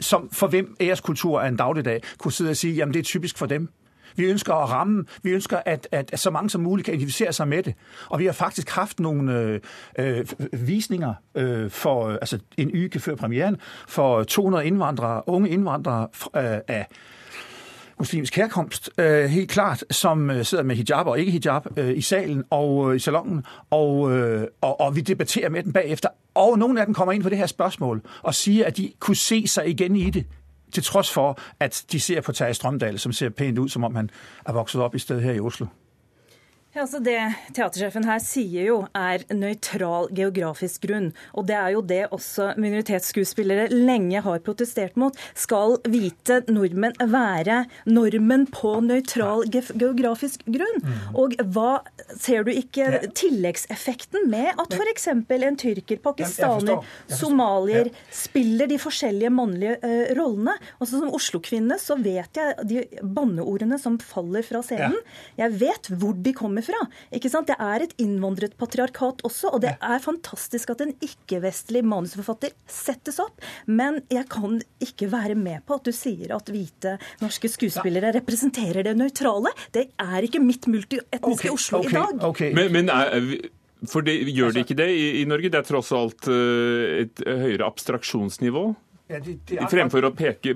som for hvem æreskultur er en dagligdag, kunne sidde og sige, jamen det er typisk for dem. Vi ønsker at ramme, vi ønsker, at, at så mange som muligt kan identificere sig med det. Og vi har faktisk haft nogle øh, øh, visninger øh, for altså en uge før premieren for 200 indvandrere, unge indvandrere øh, af muslimsk herkomst, øh, helt klart, som øh, sidder med hijab og ikke hijab øh, i salen og øh, i salongen, og, øh, og, og vi debatterer med dem bagefter. Og nogle af dem kommer ind på det her spørgsmål og siger, at de kunne se sig igen i det, til trods for, at de ser på Terje Strømdal, som ser pænt ud, som om han er vokset op i stedet her i Oslo. Ja, altså Det teatersjefen her sier jo er nøytral geografisk grunn. Og det er jo det også minoritetsskuespillere lenge har protestert mot. Skal hvite nordmenn være normen på nøytral ge geografisk grunn? Og hva ser du ikke tilleggseffekten med at f.eks. en tyrker, pakistaner. Somalier spiller de forskjellige mannlige eh, rollene? Altså Som Oslo-kvinne så vet jeg de banneordene som faller fra scenen. Jeg vet hvor de kommer fra. ikke sant? Det er et innvandret patriarkat også, og det er fantastisk at en ikke-vestlig manusforfatter settes opp. Men jeg kan ikke være med på at du sier at hvite norske skuespillere representerer det nøytrale. Det er ikke mitt multietniske Okay, Oslo okay, i dag. okay. Men, men er, for det, gjør det ikke det i, i Norge? Det er tross alt eh, et høyere abstraksjonsnivå? Fremfor å peke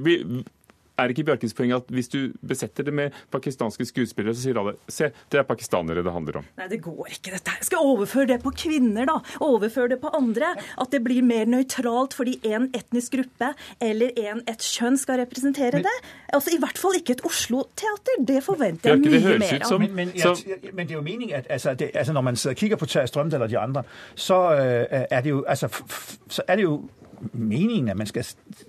Er ikke Bjørkens poeng at hvis du besetter det med pakistanske skuespillere, så sier alle se, det er pakistanere det handler om? Nei, det går ikke dette. her. Jeg skal overføre det på kvinner, da. Overføre det på andre. At det blir mer nøytralt fordi en etnisk gruppe eller en, et kjønn skal representere det. Altså I hvert fall ikke et Oslo-teater. Det forventer jeg mye høres mer ut av. Men, men, jeg, men det er jo meningen, at altså, det, altså, når man sidder og kigger på Terje Strømdal og de andre, så, uh, er det jo, altså, f- f- så er det jo meningen, at man skal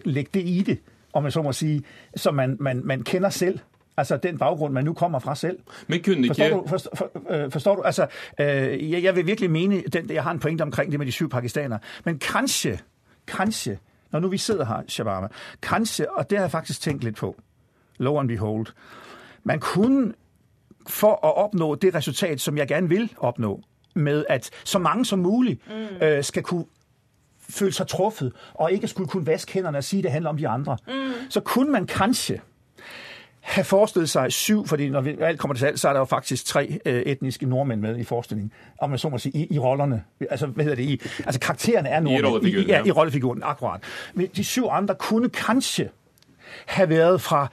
legge det i det, om man så må sige, som man, man, man kender selv. Altså den baggrund, man nu kommer fra selv. Men kunne Forstår ikke du? Forstår, for, øh, forstår du? Altså, øh, jeg, jeg vil virkelig mene, den, jeg har en pointe omkring det med de syv pakistanere. Men kanskje, kanskje, når nu vi sidder her, Shabama, kanskje, og det har jeg faktisk tænkt lidt på, low and behold, man kunne for at opnå det resultat, som jeg gerne vil opnå, med at så mange som muligt øh, skal kunne føle sig truffet, og ikke skulle kunne vaske hænderne og sige, at det handler om de andre, mm. så kunne man kanskje have forestillet sig syv, fordi når vi, alt kommer til alt, så er der jo faktisk tre øh, etniske nordmænd med i forestillingen, om man så må sige, i, i rollerne. Altså, hvad hedder det? I, altså, karaktererne er nordmænd. rollefiguren, I, ja. i rollefiguren, akkurat. Men de syv andre kunne kanskje have været fra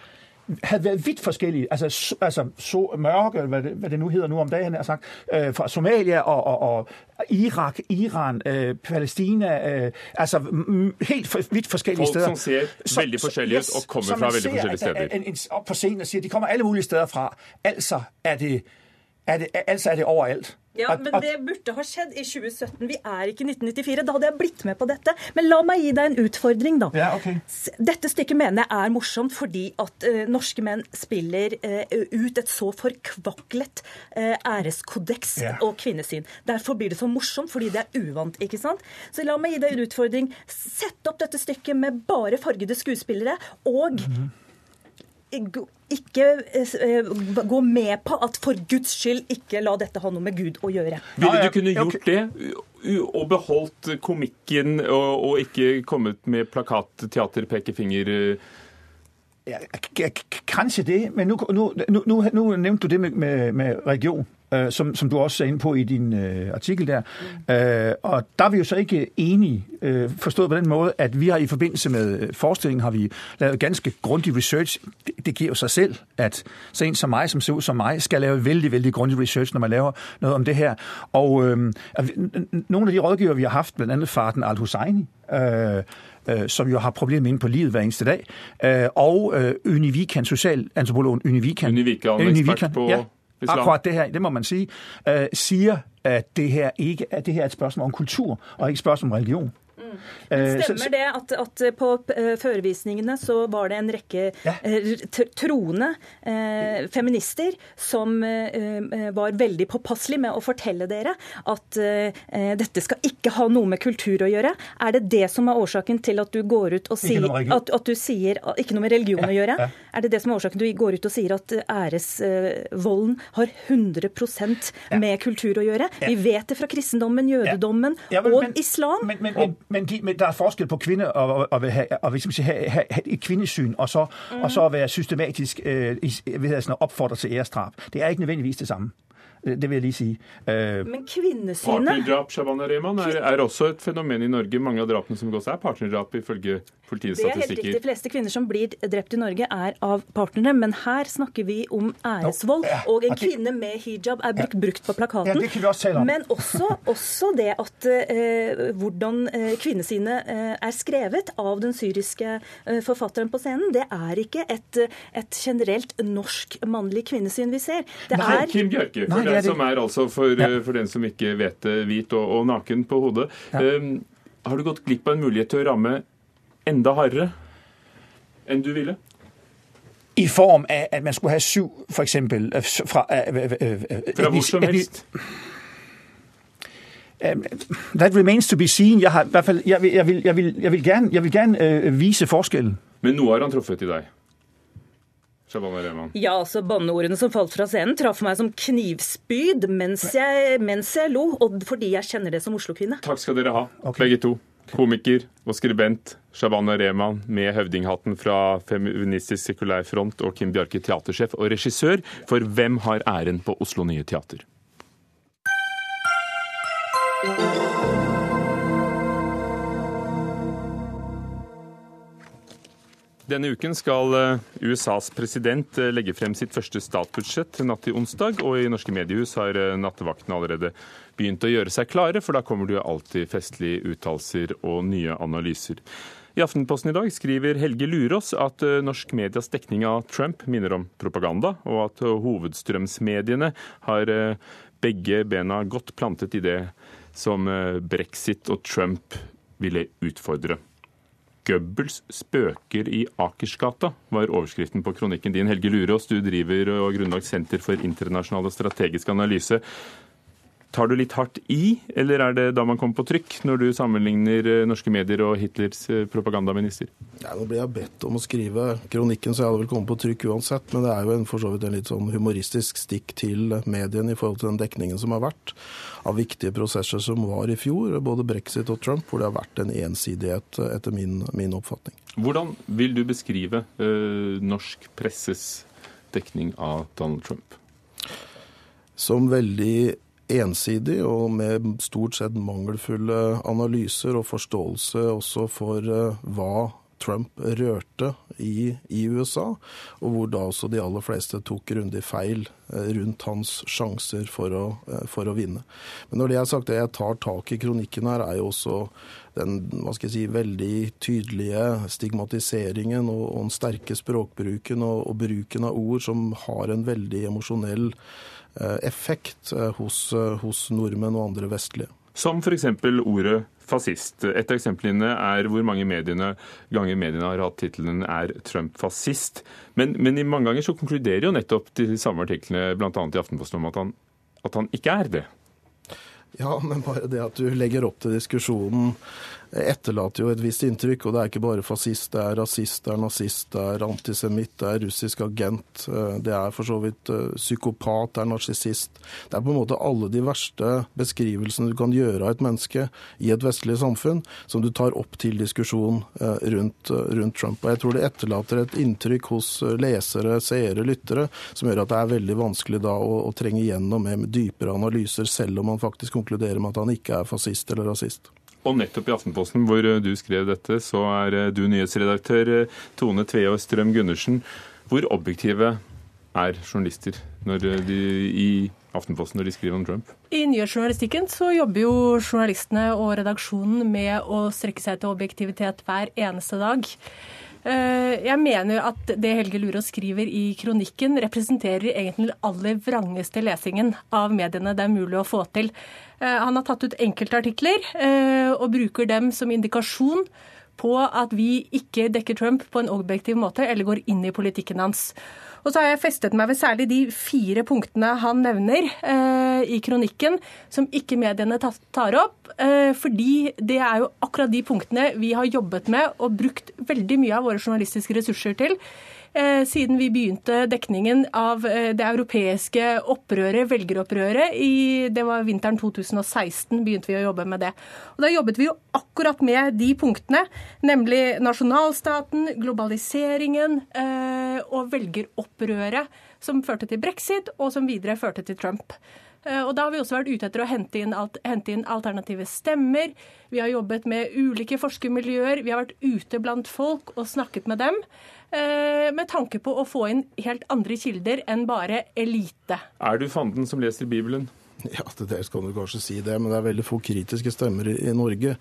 havde været vidt forskellige, altså, altså so, mørke, hva hvad det, hvad det nu hedder nu om dagen, har sagt, øh, fra Somalia og, og, og Irak, Iran, øh, Palæstina, øh, altså helt for, vidt forskellige Folk steder. som ser veldig forskjellige ut og kommer fra veldig ser, der steder. er En, en, op på scenen og siger, de kommer alle mulige steder fra. Altså er det, er det, ellers er det overalt. Ja, men det burde ha skjedd i 2017. Vi er ikke i 1994. Da hadde jeg blitt med på dette. Men la meg gi deg en utfordring, da. Ja, okay. Dette stykket mener jeg er morsomt fordi at uh, norske menn spiller uh, ut et så forkvaklet uh, æreskodeks yeah. og kvinnesyn. Derfor blir det så morsomt, fordi det er uvant. ikke sant? Så la meg gi deg en utfordring. Sett opp dette stykket med bare fargede skuespillere, og ikke eh, gå med på at for Guds skyld ikke la dette ha noe med Gud å gjøre. Ville du kunne gjort det og beholdt komikken og, og ikke kommet med plakat, teater, pekefinger? Kanskje det, men nå, nå, nå, nå nevnte du det med, med, med religion. Øh, som, som, du også er inne på i din øh, artikkel der. Øh, og der er vi jo så ikke enige, uh, forstået på den måde, at vi har i forbindelse med forestillingen har vi lavet ganske grundig research. Det, det giver jo sig selv, at så en som mig, som ser ud som mig, skal lave vældig, vældig grundig research, når man laver noget om det her. Og øh, nogle af de rådgiver, vi har haft, blandt andet Farten Al-Husseini, uh, som jo har problemer inde på livet hver eneste dag, Øh, og øh, Univikan, socialantropologen Univikan. Univikan, Univikan på... Ja, Islam. Akkurat det her, det må man sige, øh, siger, at det her ikke at det her er et spørgsmål om kultur, og ikke et spørgsmål om religion. Eh, stemmer det at, at, på eh, førevisningene så var det en rekke ja. Eh, troende eh, feminister som eh, var veldig påpasselige med å fortelle dere at eh, dette skal ikke ha noe med kultur å gjøre? Er det det som er årsaken til at du går ut og sier at, at, du sier Ikke noe med religion ja. å gjøre? Ja. Er det det som er årsaken til at du går ut og sier at æresvolden har 100% med kultur å gjøre? Vi vet det fra kristendommen, jødedommen men, og islam. Men, men, men de, men der er forskel på kvinner og, og, og, og have, have, have et kvindesyn, og så, mm. og så være systematisk øh, sådan, opfordre til ærestrap. Det er ikke nødvendigvis det samme. Det vil jeg lige sige. Uh, Men kvinnesynet Partnerdrap Shabana Rehman, er, er, også et fenomen i Norge. Mange av drapene som begås, er partnerdrap, ifølge politiets statistikker. Det er helt riktig. De fleste kvinner som blir drept i Norge, er av partnere. Men her snakker vi om æresvold. Og en kvinne med hijab er brukt, brukt på plakaten. Men også, også det at uh, hvordan uh, kvinnesynet er skrevet av den syriske forfatteren på scenen, det er ikke et, et generelt norsk mannlig kvinnesyn vi ser. Det er Kim Bjørke, for det som er altså for, ja. for den som ikke vet det, hvit og, og naken på hodet. Ja. Um, har du gått glipp av en mulighet til å ramme enda hardere enn du ville? I form av at man skulle ha syv, f.eks. fra Fra hvor som helst? That remains to be seen. Jeg, har, i hvert fall, jeg, vil, jeg, vil, jeg, vil, jeg vil, gerne, jeg vil gerne uh, vise forskjellen. Men nå har han truffet i deg? Ja, altså Banneordene som falt fra scenen, traff meg som knivspyd mens jeg, mens jeg lo, og fordi jeg kjenner det som Oslo-kvinne. Takk skal dere ha, okay. begge to. Komiker og skribent Shabana Rehman med høvdinghatten fra Feministisk Sekulær Front og Kim Bjarke, teatersjef og regissør for Hvem har æren på Oslo Nye Teater? Denne uken skal eh, USAs president eh, legge frem sitt første statsbudsjett natt til onsdag, og i norske mediehus har nattevaktene allerede begynt å gjøre seg klare, for da kommer det jo alltid festlige uttalelser og nye analyser. I Aftenposten i dag skriver Helge Lurås at norsk medias dekning av Trump minner om propaganda, og at hovedstrømsmediene har begge bena godt plantet i det som brexit og Trump ville utfordre. Goebbels spøker i Akersgata, var overskriften på kronikken din. Helge Lurås, du driver og grunnlagt Senter for internasjonal og strategisk analyse. Tar du litt hardt i, eller er det da man kommer på trykk, når du sammenligner eh, norske medier og Hitlers eh, propagandaminister? Ja, nå ble jeg bedt om å skrive kronikken, så jeg hadde vel kommet på trykk uansett. Men det er jo en, for så vidt en litt sånn humoristisk stikk til mediene i forhold til den dekningen som har vært av viktige prosesser som var i fjor, både brexit og Trump, hvor det har vært en ensidighet, etter min, min oppfatning. Hvordan vil du beskrive øh, norsk presses dekning av Donald Trump? Som veldig ensidig og med stort sett mangelfulle analyser og forståelse også for eh, hva Trump rørte i, i, USA, og hvor da også de aller fleste tok grundig feil eh, rundt hans sjanser for å, eh, for å, vinne. Men når det er sagt, det jeg tar tak i kronikken her, er jo også den hva skal jeg si, veldig tydelige stigmatiseringen og, og den sterke språkbruken og, og bruken av ord som har en veldig emosjonell effekt eh, hos, eh, hos nordmenn og andre vestlige. Som f.eks. ordet fascist. Et av eksemplene er hvor mange mediene, ganger mediene har hatt tittelen 'Er Trump fascist?'. Men, men i mange ganger så konkluderer jo nettopp de samme artiklene, bl.a. i Aftenposten, om at han, at han ikke er det. Ja, men bare det at du legger opp til diskusjonen etterlater jo et visst inntrykk. Og det er ikke bare fascist, det er rasist, det er nazist, det er antisemitt, det er russisk agent, eh, det er for så vidt eh, psykopat, det er narsissist. Det er på en måte alle de verste beskrivelsene du kan gjøre av et menneske i et vestlig samfunn, som du tar opp til diskusjon eh, rundt, rundt Trump. Og jeg tror det etterlater et inntrykk hos lesere, seere, lyttere, som gjør at det er veldig vanskelig da å, å trenge gjennom med dypere analyser, selv om man faktisk konkluderer med at han ikke er fascist eller rasist. Og nettopp i Aftenposten, hvor du skrev dette, så er du nyhetsredaktør Tone Tveå Strøm Gundersen. Hvor objektive er journalister de, i Aftenposten når de skriver om Trump? I nyhetsjournalistikken så jobber jo journalistene og redaksjonen med å strekke seg til objektivitet hver eneste dag. Eh, jeg mener at det Helge Lurås skriver i kronikken, representerer egentlig den aller vrangeste lesingen av mediene det er mulig å få til. Eh, han har tatt ut enkeltartikler artikler og bruker dem som indikasjon på at vi ikke dekker Trump på en objektiv måte eller går inn i politikken hans. Og så har jeg festet meg ved særlig de fire punktene han nevner eh, i kronikken, som ikke mediene tar opp. Eh, fordi det er jo akkurat de punktene vi har jobbet med og brukt veldig mye av våre journalistiske ressurser til siden vi begynte dekningen av eh, det europeiske opprøret, velgeropprøret. I, det var vinteren 2016 begynte vi å jobbe med det. Og Da jobbet vi jo akkurat med de punktene, nemlig nasjonalstaten, globaliseringen eh, og velgeropprøret som førte til brexit, og som videre førte til Trump. Og Da har vi også vært ute etter å hente inn, hente inn, alternative stemmer. Vi har jobbet med ulike forskermiljøer. Vi har vært ute blant folk og snakket med dem. Eh, med tanke på å få inn helt andre kilder enn bare elite. Er du fanden som leser Bibelen? Ja, dels kan du kanskje si det, men det er veldig få kritiske stemmer i, i Norge.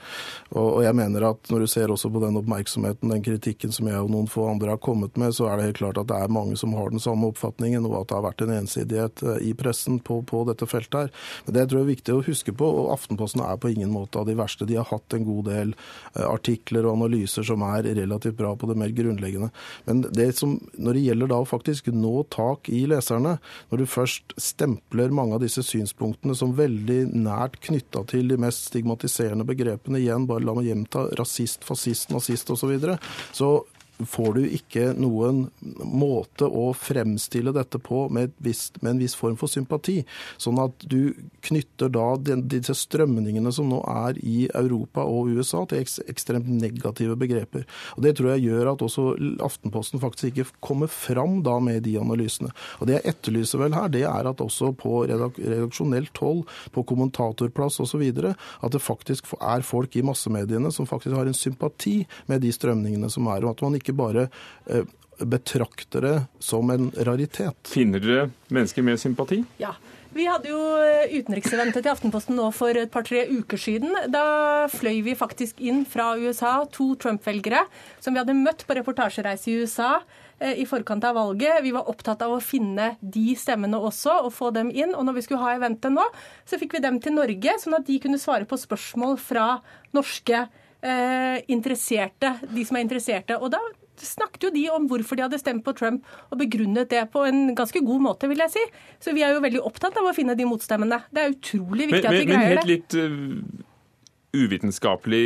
Og, og, jeg mener at når du ser også på den oppmerksomheten, den kritikken som jeg og noen få andre har kommet med, så er det helt klart at det er mange som har den samme oppfatningen, og at det har vært en ensidighet eh, i pressen på, på dette feltet her. Men det tror jeg er viktig å huske på, og Aftenposten er på ingen måte av de verste. De har hatt en god del eh, artikler og analyser som er relativt bra på det mer grunnleggende. Men det som, når det gjelder da å faktisk nå tak i leserne, når du først stempler mange av disse synspunktene synspunktene som veldig nært knytta til de mest stigmatiserende begrepene. Igjen, bare la meg gjenta rasist, fascist, nazist osv. Så, videre. så får du ikke noen måte å fremstille dette på med, visst, med, en viss form for sympati. Sånn at du knytter da disse strømningene som nå er i Europa og USA til ek, ekstremt negative begreper. Og Det tror jeg gjør at også Aftenposten faktisk ikke kommer fram da med de analysene. Og Det jeg etterlyser vel her, det er at også på redak redaksjonelt hold, på kommentatorplass osv., at det faktisk er folk i massemediene som faktisk har en sympati med de strømningene som er, og at man ikke ikke bare eh, betrakter det som en raritet. Finner dere mennesker med sympati? Ja. Vi hadde jo eh, utenrikseventet i Aftenposten nå for et par-tre uker siden. Da fløy vi faktisk inn fra USA to Trump-velgere som vi hadde møtt på reportasjereise i USA eh, i forkant av valget. Vi var opptatt av å finne de stemmene også og få dem inn. Og når vi skulle ha eventet nå, så fikk vi dem til Norge, sånn at de kunne svare på spørsmål fra norske eh, interesserte, de som er interesserte. Og da snakket jo de om hvorfor de hadde stemt på Trump, og begrunnet det på en ganske god måte, vil jeg si. Så vi er jo veldig opptatt av å finne de motstemmene. Det er utrolig viktig men, at vi men, greier det. Men helt litt uh, uvitenskapelig,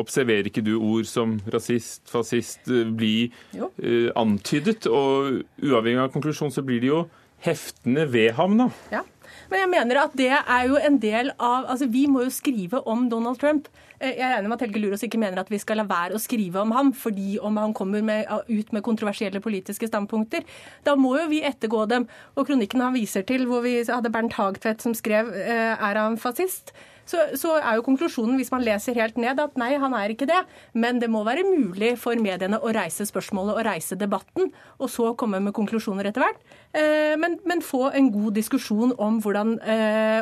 observerer ikke du ord som rasist, fascist uh, bli uh, antydet? Og uavhengig av konklusjon så blir de jo heftende ved ham, da. Ja. Men jeg mener at det er jo en del av Altså, vi må jo skrive om Donald Trump. Eh, jeg regner med at Helge Lurås ikke mener at vi skal la være å skrive om ham fordi om han kommer med, ut med kontroversielle politiske standpunkter. Da må jo vi ettergå dem. Og kronikken han viser til, hvor vi hadde Bernt Hagtvedt som skrev eh, 'Er han fascist?' Så, så, er jo konklusjonen, hvis man leser helt ned, at nei, han er ikke det. Men det må være mulig for mediene å reise spørsmålet og reise debatten, og så komme med konklusjoner etter hvert. Eh, men, men, få en god diskusjon om, hvordan,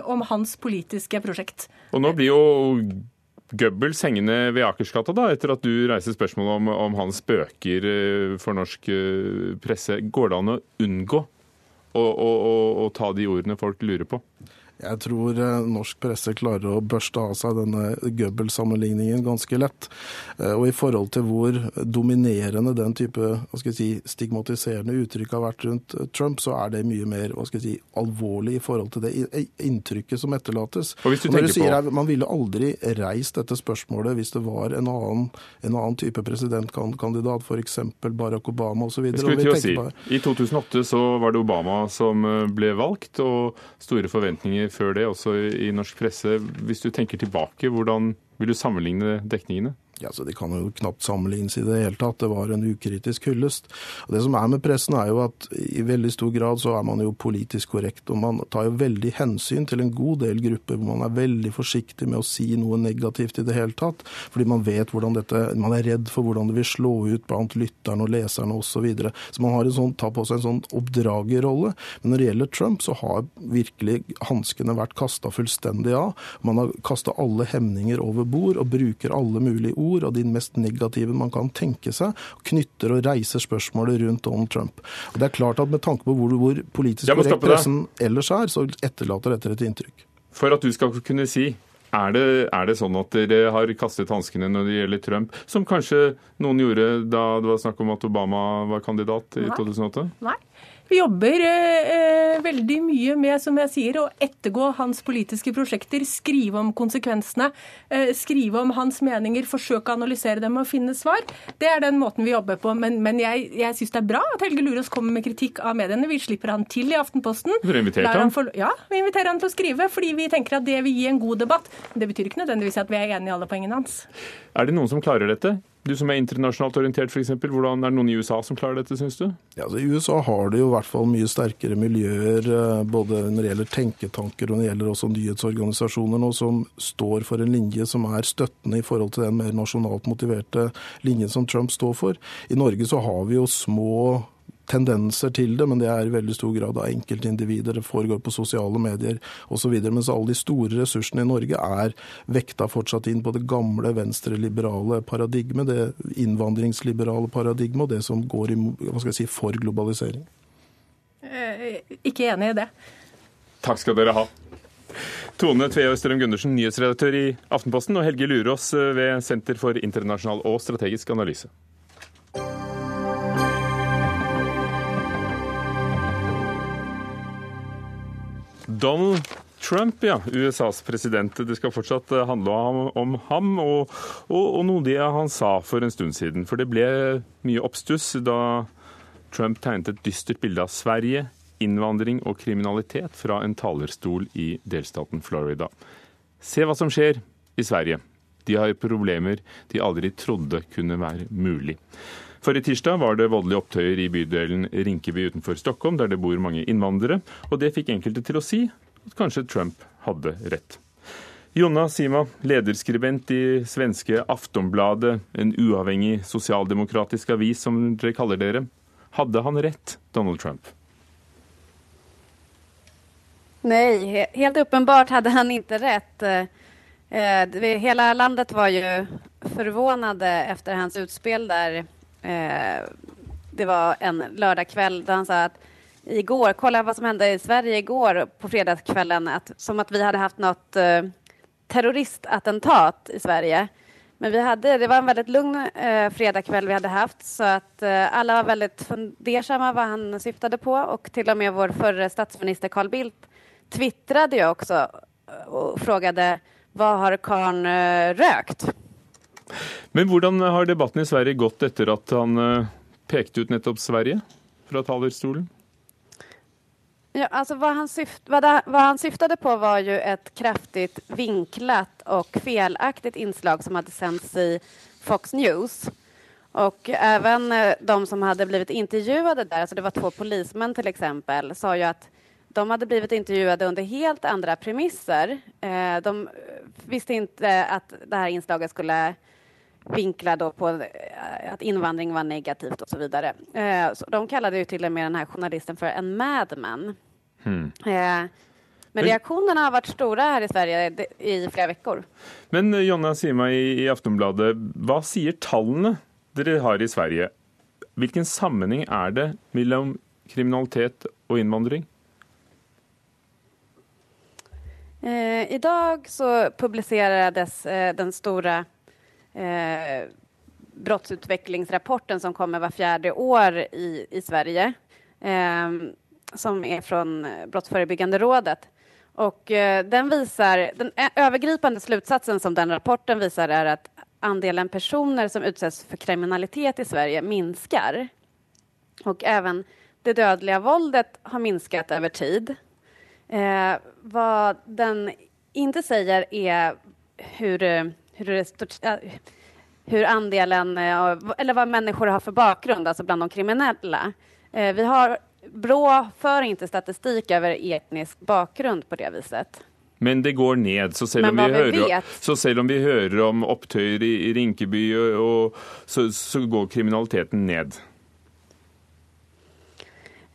om hans politiske prosjekt. Og nå blir jo Goebbels hengende ved Akersgata, da, etter at du reiser spørsmål om, om hans bøker eh, for norsk eh, presse. Går det an å unngå å, å, å, å ta de ordene folk lurer på? Jeg tror eh, norsk presse klarer å børste av seg denne Goebbels-sammenligningen ganske lett. Eh, og i forhold til hvor dominerende den type si, stigmatiserende uttrykk har vært rundt eh, Trump, så er det mye mer si, alvorlig i forhold til det inntrykket som etterlates. Og hvis du tenker du sier på- Man ville aldri reist dette spørsmålet hvis det var en annen, en annen type presidentkandidat, f.eks. Barack Obama osv. Si, I 2008 så var det Obama som ble valgt, og store forventninger før det også i norsk presse. Hvis du tenker tilbake, hvordan vil du sammenligne dekningene? Ja, så Det kan jo knapt sammenlignes i det hele tatt. Det var en ukritisk hyllest. Og Det som er med pressen, er jo at i veldig stor grad så er man jo politisk korrekt. Og man tar jo veldig hensyn til en god del grupper hvor man er veldig forsiktig med å si noe negativt i det hele tatt. Fordi man vet hvordan dette Man er redd for hvordan det vil slå ut blant lytterne og leserne osv. Så, videre. så man har en sånn, tar på seg en sånn oppdragerrolle. Men når det gjelder Trump, så har virkelig hanskene vært kasta fullstendig av. Man har kasta alle hemninger over bord og bruker alle mulige ord og de mest negative man kan tenke seg, knytter og reiser spørsmålet rundt Donald Trump. Og det er klart at Med tanke på hvor, hvor politisk korrekt pressen ellers er, så etterlater dette et inntrykk. For at du skal kunne si er det, er det sånn at dere har kastet hanskene når det gjelder Trump, som kanskje noen gjorde da det var snakk om at Obama var kandidat i Nei. 2008? Nei. Vi jobber eh, eh, veldig mye med som jeg sier, å ettergå hans politiske prosjekter, skrive om konsekvensene, eh, skrive om hans meninger, forsøke å analysere dem og finne svar. Det er den måten vi jobber på. Men, men jeg, jeg syns det er bra at Helge Lurås kommer med kritikk av mediene. Vi slipper han til i Aftenposten. Dere inviterte Lar ham? for, ja, vi inviterer han til å skrive, fordi vi tenker at det vil gi en god debatt. Det betyr ikke nødvendigvis at vi er enige i alle poengene hans. Er det noen som klarer dette? Du som er internasjonalt orientert, f.eks. Hvordan Er det noen i USA som klarer dette, syns du? Ja, altså I USA har det jo i hvert fall mye sterkere miljøer, eh, både når det gjelder tenketanker og når det gjelder også nyhetsorganisasjoner nå, som står for en linje som er støttende i forhold til den mer nasjonalt motiverte linjen som Trump står for. I Norge så har vi jo små tendenser til det, men det er i veldig stor grad av enkeltindivider. Det foregår på sosiale medier osv. Mens alle de store ressursene i Norge er vekta fortsatt inn på det gamle venstreliberale paradigmet, det innvandringsliberale paradigmet og det som går i, hva skal jeg si, for globalisering. Eh, Ikke enig i det. Takk skal dere ha. Tone Tveø Strøm Gundersen, nyhetsredaktør i Aftenposten, og Helge Lurås eh, ved Senter for internasjonal og strategisk analyse. Donald Trump, ja. USAs president. Det skal fortsatt eh, handle om, ham og, og, og noe det han sa for en stund siden. For det ble mye oppstuss da Trump tegnet et dystert bilde av Sverige, innvandring og kriminalitet fra en talerstol i delstaten Florida. Se hva som skjer i Sverige. De har problemer de aldri trodde kunne være mulig. Forrige tirsdag var det voldelige opptøyer i bydelen Rinkeby utenfor Stockholm, der det bor mange innvandrere, og det fikk enkelte til å si at kanskje Trump hadde rett. Jonna Sima, lederskribent i svenske Aftonbladet, en uavhengig sosialdemokratisk avis som dere kaller dere. Hadde han rett, Donald Trump? Nei, helt åpenbart hadde han ikke rett. Eh, Hela landet var jo forvirret efter hans utspill där. Eh, Det var en lördagkväll där han sa att igår, kolla vad som hände i Sverige igår på fredagskvällen, att, som att vi hade haft något eh, terroristattentat i Sverige. Men vi hade, det var en väldigt lugn eh, fredagkväll vi hade haft så att eh, alla var väldigt fundersamma vad han syftade på och till och med vår förre statsminister Carl Bildt twittrade ju också eh, och frågade vad har Karn eh, rökt? Men hvordan har debatten i Sverige gått etter at han eh, pekte ut nettopp Sverige fra talerstolen? Ja, alltså vad, han syft, vad, det, vad han syftade på var ju ett kraftigt vinklat och felaktigt inslag som hade sänts i Fox News. Och även eh, de som hade blivit intervjuade där, alltså det var två polismän till exempel, sa ju att de hade blivit intervjuade under helt andra premisser. Eh, de visste inte att det här inslaget skulle vinkla då på eh, att invandring var negativt och så vidare. Eh, så de kallade ju till och med den här journalisten för en madman. Hmm. Eh, men reaksjonene reaktionerna har varit stora här i Sverige i flera veckor. Men Jonna Sima i, i Aftonbladet, hva sier tallene dere har i Sverige? Hvilken sammenheng er det mellom kriminalitet og innvandring? Eh, idag så publicerades eh, den stora eh, brottsutvecklingsrapporten som kommer var fjärde år i, i Sverige, eh, som är från Brottsförebyggande rådet. Och eh, den visar, den övergripande slutsatsen som den rapporten visar är att andelen personer som utsätts för kriminalitet i Sverige minskar. Och även det dödliga våldet har minskat över tid. Eh, vad den inte säger är hur, hur, det, hur andelen, eh, eller vad människor har för bakgrund, alltså bland de kriminella. Eh, vi har, Brå för inte statistik över etnisk bakgrund på det viset. Men det går ned. Så selv, om vi, hører, så selv om vi hører om opptøyer i, i Rinkeby, og, så, så, går kriminaliteten ned?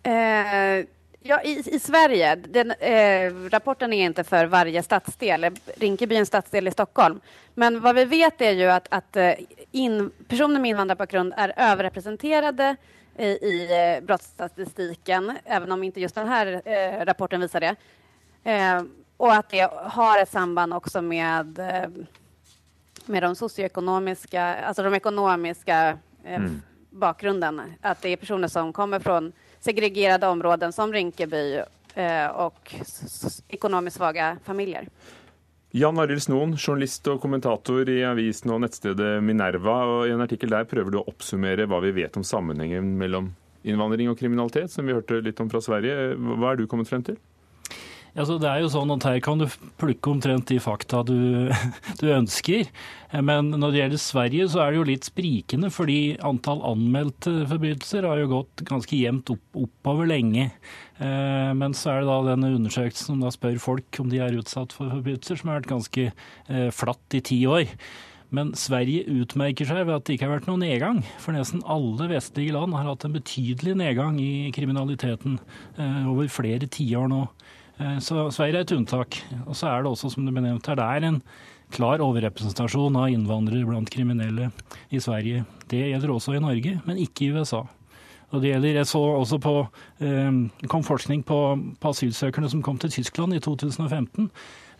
Eh, ja, i, i, Sverige. Den, eh, rapporten är inte för varje stadsdel. Rinkeby är en stadsdel i Stockholm. Men vad vi vet är ju att, att eh, in, personer med invandrarbakgrund är överrepresenterade i, i eh, brottsstatistiken, även om inte just den här eh, rapporten visar det. Eh, och att det har ett samband också med, eh, med de socioekonomiska, alltså de ekonomiska mm. bakgrunden. Att det är personer som kommer från segregerade områden som Rinkeby eh, och ekonomiskt familier. familjer. Jan Arild Snoen, journalist og kommentator i avisen og nettstedet Minerva. og I en artikkel der prøver du å oppsummere hva vi vet om sammenhengen mellom innvandring og kriminalitet, som vi hørte litt om fra Sverige. Hva er du kommet frem til? Altså, det er jo sånn at Her kan du plukke omtrent de fakta du, du, ønsker. Men når det gjelder Sverige, så er det jo litt sprikende, fordi antall anmeldte forbrytelser har jo gått ganske jevnt opp, oppover lenge. Eh, men så er det da denne undersøkelsen som da spør folk om de er utsatt for forbrytelser, som har vært ganske eh, flatt i ti år. Men Sverige utmerker seg ved at det ikke har vært noen nedgang. For nesten alle vestlige land har hatt en betydelig nedgang i kriminaliteten eh, over flere tiår nå. Eh, så Sverige er et unntak. Og så er det også, som du benevnte her, det er en klar overrepresentasjon av innvandrere blant kriminelle i Sverige. Det gjelder også i Norge, men ikke i USA. Og det gjelder, Jeg så også på eh, kom forskning på, på asylsøkerne som kom til Tyskland i 2015.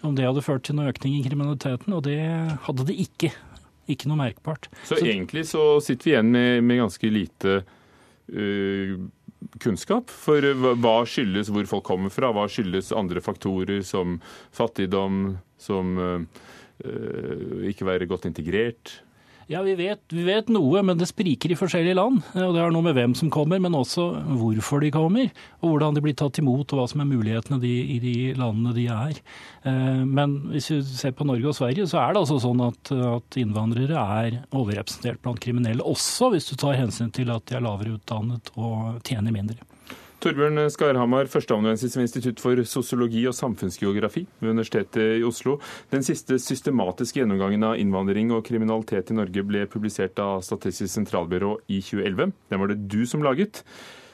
Om det hadde ført til noe økning i kriminaliteten, og det hadde det ikke. Ikke noe merkbart. Så, så egentlig så sitter vi igjen med, med ganske lite uh, kunnskap. For hva skyldes hvor folk kommer fra? Hva skyldes andre faktorer som fattigdom, som uh, ikke være godt integrert? Ja, vi vet, vi vet, noe, men det spriker i forskjellige land. og Det har noe med hvem som kommer, men også hvorfor de kommer. Og hvordan de blir tatt imot, og hva som er mulighetene de, i de landene de er. Eh, men hvis vi ser på Norge og Sverige, så er det altså sånn at, at innvandrere er overrepresentert blant kriminelle. Også hvis du tar hensyn til at de er lavere utdannet og tjener mindre. Torbjørn Skarhamar, førsteamanuensis ved Institutt for sosiologi og samfunnsgeografi ved Universitetet i Oslo. Den siste systematiske gjennomgangen av innvandring og kriminalitet i Norge ble publisert av Statistisk sentralbyrå i 2011. Den var det du som laget.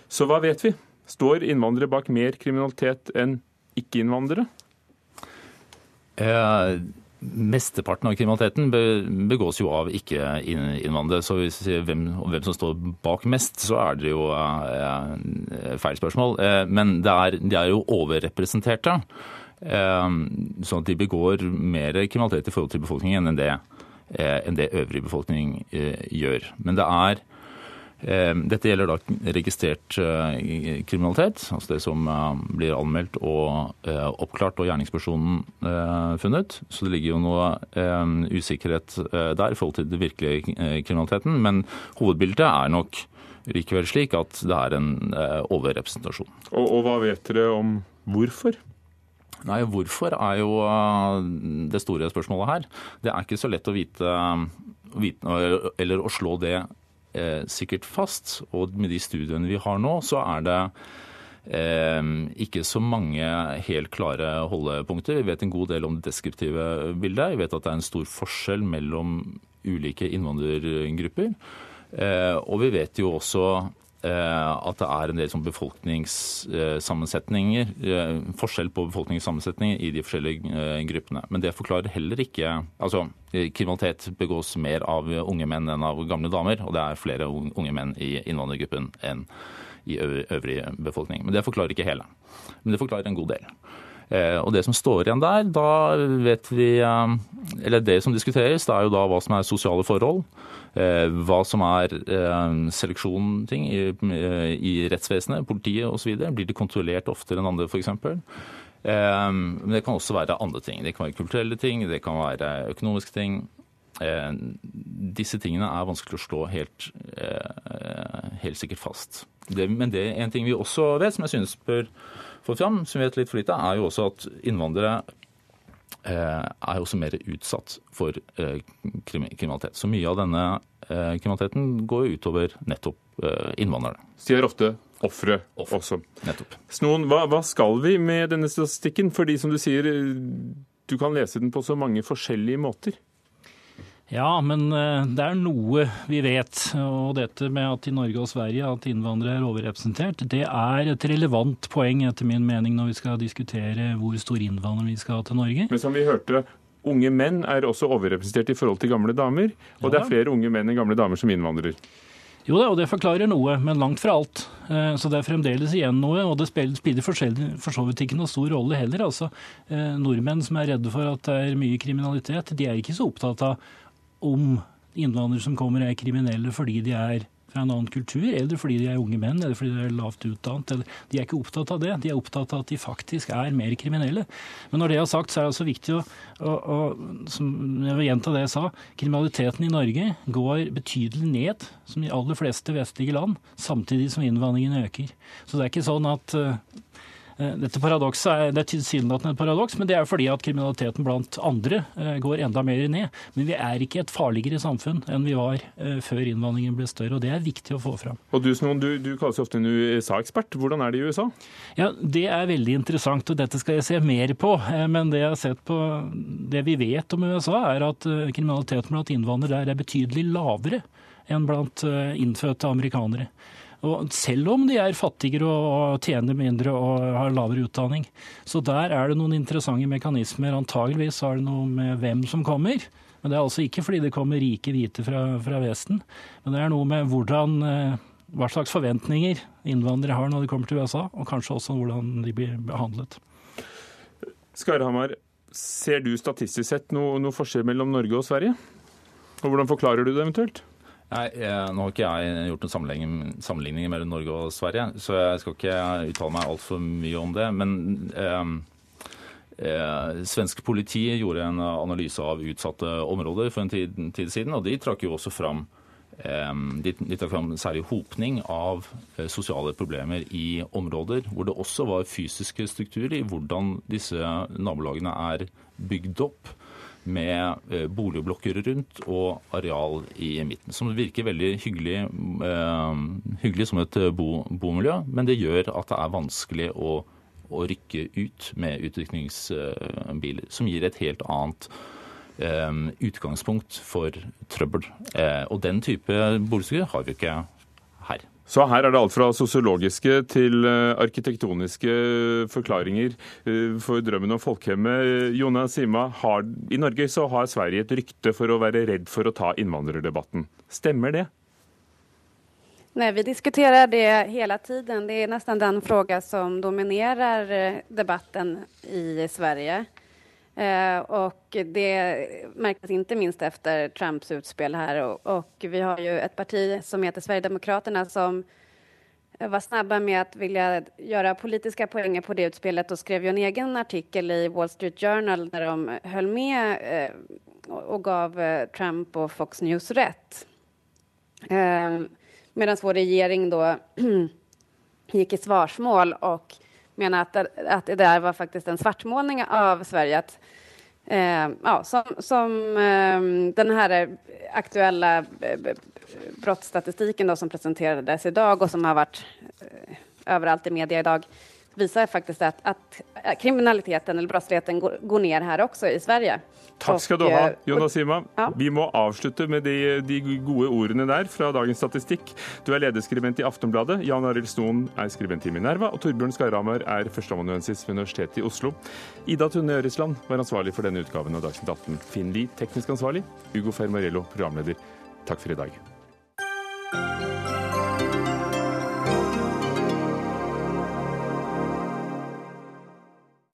Så hva vet vi? Står innvandrere bak mer kriminalitet enn ikke-innvandrere? Eh, Mesteparten av kriminaliteten begås jo av ikke-innvandrere. Så hvis vi sier hvem, hvem, som står bak mest, så er det jo eh, feil spørsmål. Eh, men er, de er jo overrepresenterte. Eh, sånn at de begår mer kriminalitet i forhold til befolkningen enn det, eh, enn det øvrig befolkning eh, gjør. Men det er Eh, dette gjelder da registrert eh, kriminalitet, altså det som eh, blir anmeldt og oppklart og gjerningspersonen funnet. Så det ligger jo noe usikkerhet der i forhold til den virkelige kriminaliteten. Men hovedbildet er nok likevel slik at det er en overrepresentasjon. Og, og hva vet dere om hvorfor? Nei, Hvorfor er jo det store spørsmålet her. Det er ikke så lett å vite, vite eller å slå det eh, sikkert fast. Og med de studiene vi har nå, så er det eh, ikke så mange helt klare holdepunkter. Vi vet en god del om det deskriptive bildet. Vi vet at det er en stor forskjell mellom ulike innvandrergrupper. Eh, og vi vet jo også Eh, at det er en del sånn befolkningssammensetninger, eh, forskjell på befolkningssammensetninger i de forskjellige eh, gruppene. Men det forklarer heller ikke Altså, kriminalitet begås mer av unge menn enn av gamle damer, og det er flere unge menn i innvandrergruppen enn i øvrig befolkning. Men det forklarer ikke hele. Men det forklarer en god del. Eh, og det som står igjen der, da vet vi eh, Eller det som diskuteres, det er jo da hva som er sosiale forhold. Eh, hva som er seleksjonting i, i rettsvesenet, politiet osv. Blir det kontrollert oftere enn andre, f.eks.? Men det kan også være andre ting. Det kan være kulturelle ting, det kan være økonomiske ting. Disse tingene er vanskelig å slå helt, helt sikkert fast. Men det er en ting vi også vet, som jeg synes bør fått fram, som vi vet litt for lite, er jo også at innvandrere eh, er også mer utsatt for eh, kriminalitet. Så mye av denne eh, kriminaliteten går jo utover nettopp innvandrere. Sier ofte ofre også. Nettopp. Snoen, hva, hva, skal vi med denne statistikken? Fordi som du sier, du kan lese den på så mange forskjellige måter. Ja, men eh, det er noe vi vet. Og dette med at i Norge og Sverige at innvandrere er overrepresentert, det er et relevant poeng etter min mening når vi skal diskutere hvor stor innvandring vi skal ha til Norge. Men som vi hørte, unge menn er også overrepresentert i forhold til gamle damer. Og ja. det er flere unge menn enn gamle damer som innvandrer. Jo da, og det forklarer noe, men langt fra alt. Eh, så det er fremdeles igjen noe, og det spiller for så vidt ikke noe stor rolle heller. Altså, eh, nordmenn som er redde for at det er mye kriminalitet, de er ikke så opptatt av om innvandrere som kommer er kriminelle fordi de er fra en annen kultur, eller fordi de er unge menn, eller fordi de er lavt utdannet. De er ikke opptatt av det. De er opptatt av at de faktisk er mer kriminelle. Men når det er sagt, så er det altså viktig å, å, å jeg vil gjenta det jeg sa, kriminaliteten i Norge går betydelig ned, som i aller fleste vestlige land, samtidig som innvandringen øker. Så det er ikke sånn at Eh, dette paradokset er, det er tilsynelatende et paradoks, men det er fordi at kriminaliteten blant andre eh, går enda mer ned. Men vi er ikke et farligere samfunn enn vi var eh, før innvandringen ble større, og det er viktig å få fram. Og Du Snoen, du, du kalles ofte en USA-ekspert. Hvordan er det i USA? Ja, Det er veldig interessant, og dette skal jeg se mer på. Men det jeg har sett på, det vi vet om USA, er at kriminaliteten blant innvandrere der er betydelig lavere enn blant innfødte amerikanere. Og selv om de er fattigere og tjener mindre og har lavere utdanning. Så der er det noen interessante mekanismer. Antageligvis har det noe med hvem som kommer. Men det er altså ikke fordi det kommer rike hvite fra, fra Vesten. Men det er noe med hvordan, eh, hva slags forventninger innvandrere har når de kommer til USA, og kanskje også hvordan de blir behandlet. Skarhamar, ser du statistisk sett noe, noe forskjell mellom Norge og Sverige? Og hvordan forklarer du det eventuelt? Nei, Nå har ikke jeg gjort noen sammenligning mellom Norge og Sverige, så jeg skal ikke uttale meg altfor mye om det. Men eh, eh, svensk politi gjorde en analyse av utsatte områder for en tid, tid siden, og de trakk jo også fram eh, de, de fram særlig hopning av eh, sosiale problemer i områder hvor det også var fysiske strukturer i hvordan disse nabolagene er bygd opp med eh, boligblokker rundt og areal i midten. Som virker veldig hyggelig, eh, hyggelig som et bo, bomiljø, men det gjør at det er vanskelig å, å rykke ut med utrykningsbiler, som gir et helt annet eh, utgangspunkt for trøbbel. og den type boligstykker har vi ikke her. Så her er det alt fra sosiologiske til eh, arkitektoniske forklaringer eh, for drømmen om folkehjemmet. Jone Sima, har, i Norge så har Sverige et rykte for å være redd for å ta innvandrerdebatten. Stemmer det? Nei, Vi diskuterer det hele tiden. Det er nesten den fråga som dominerer eh, debatten i Sverige. Eh, och det märktes inte minst efter Trumps utspel här. Och, och, vi har ju ett parti som heter Sverigedemokraterna som var snabba med att vilja göra politiska poänger på det utspelet och skrev ju en egen artikel i Wall Street Journal där de höll med eh, och gav eh, Trump och Fox News rätt. Eh, Medan vår regering då gick i svarsmål och menar att, att det där var faktiskt en svartmålning av Sverige. Att, eh, ja, som, som eh, den här aktuella eh, brottsstatistiken då, som presenterades idag och som har varit eh, överallt i media idag visar faktiskt att, att kriminaliteten eller brottsligheten går, går ner her også i Sverige. Takk skal du ha, Jonas Sima. Ja. Vi må avslutte med de, de, gode ordene der fra dagens statistikk. Du er lederskribent i Aftenbladet, Jan Arild Snoen er skribent i Minerva, og Torbjørn Skarhamar er førsteamanuensis ved Universitetet i Oslo. Ida Tunne Øresland var ansvarlig for denne utgaven av Dagsnytt 18. Finn Lie, teknisk ansvarlig. Ugo Fermarello, programleder. Takk for i dag.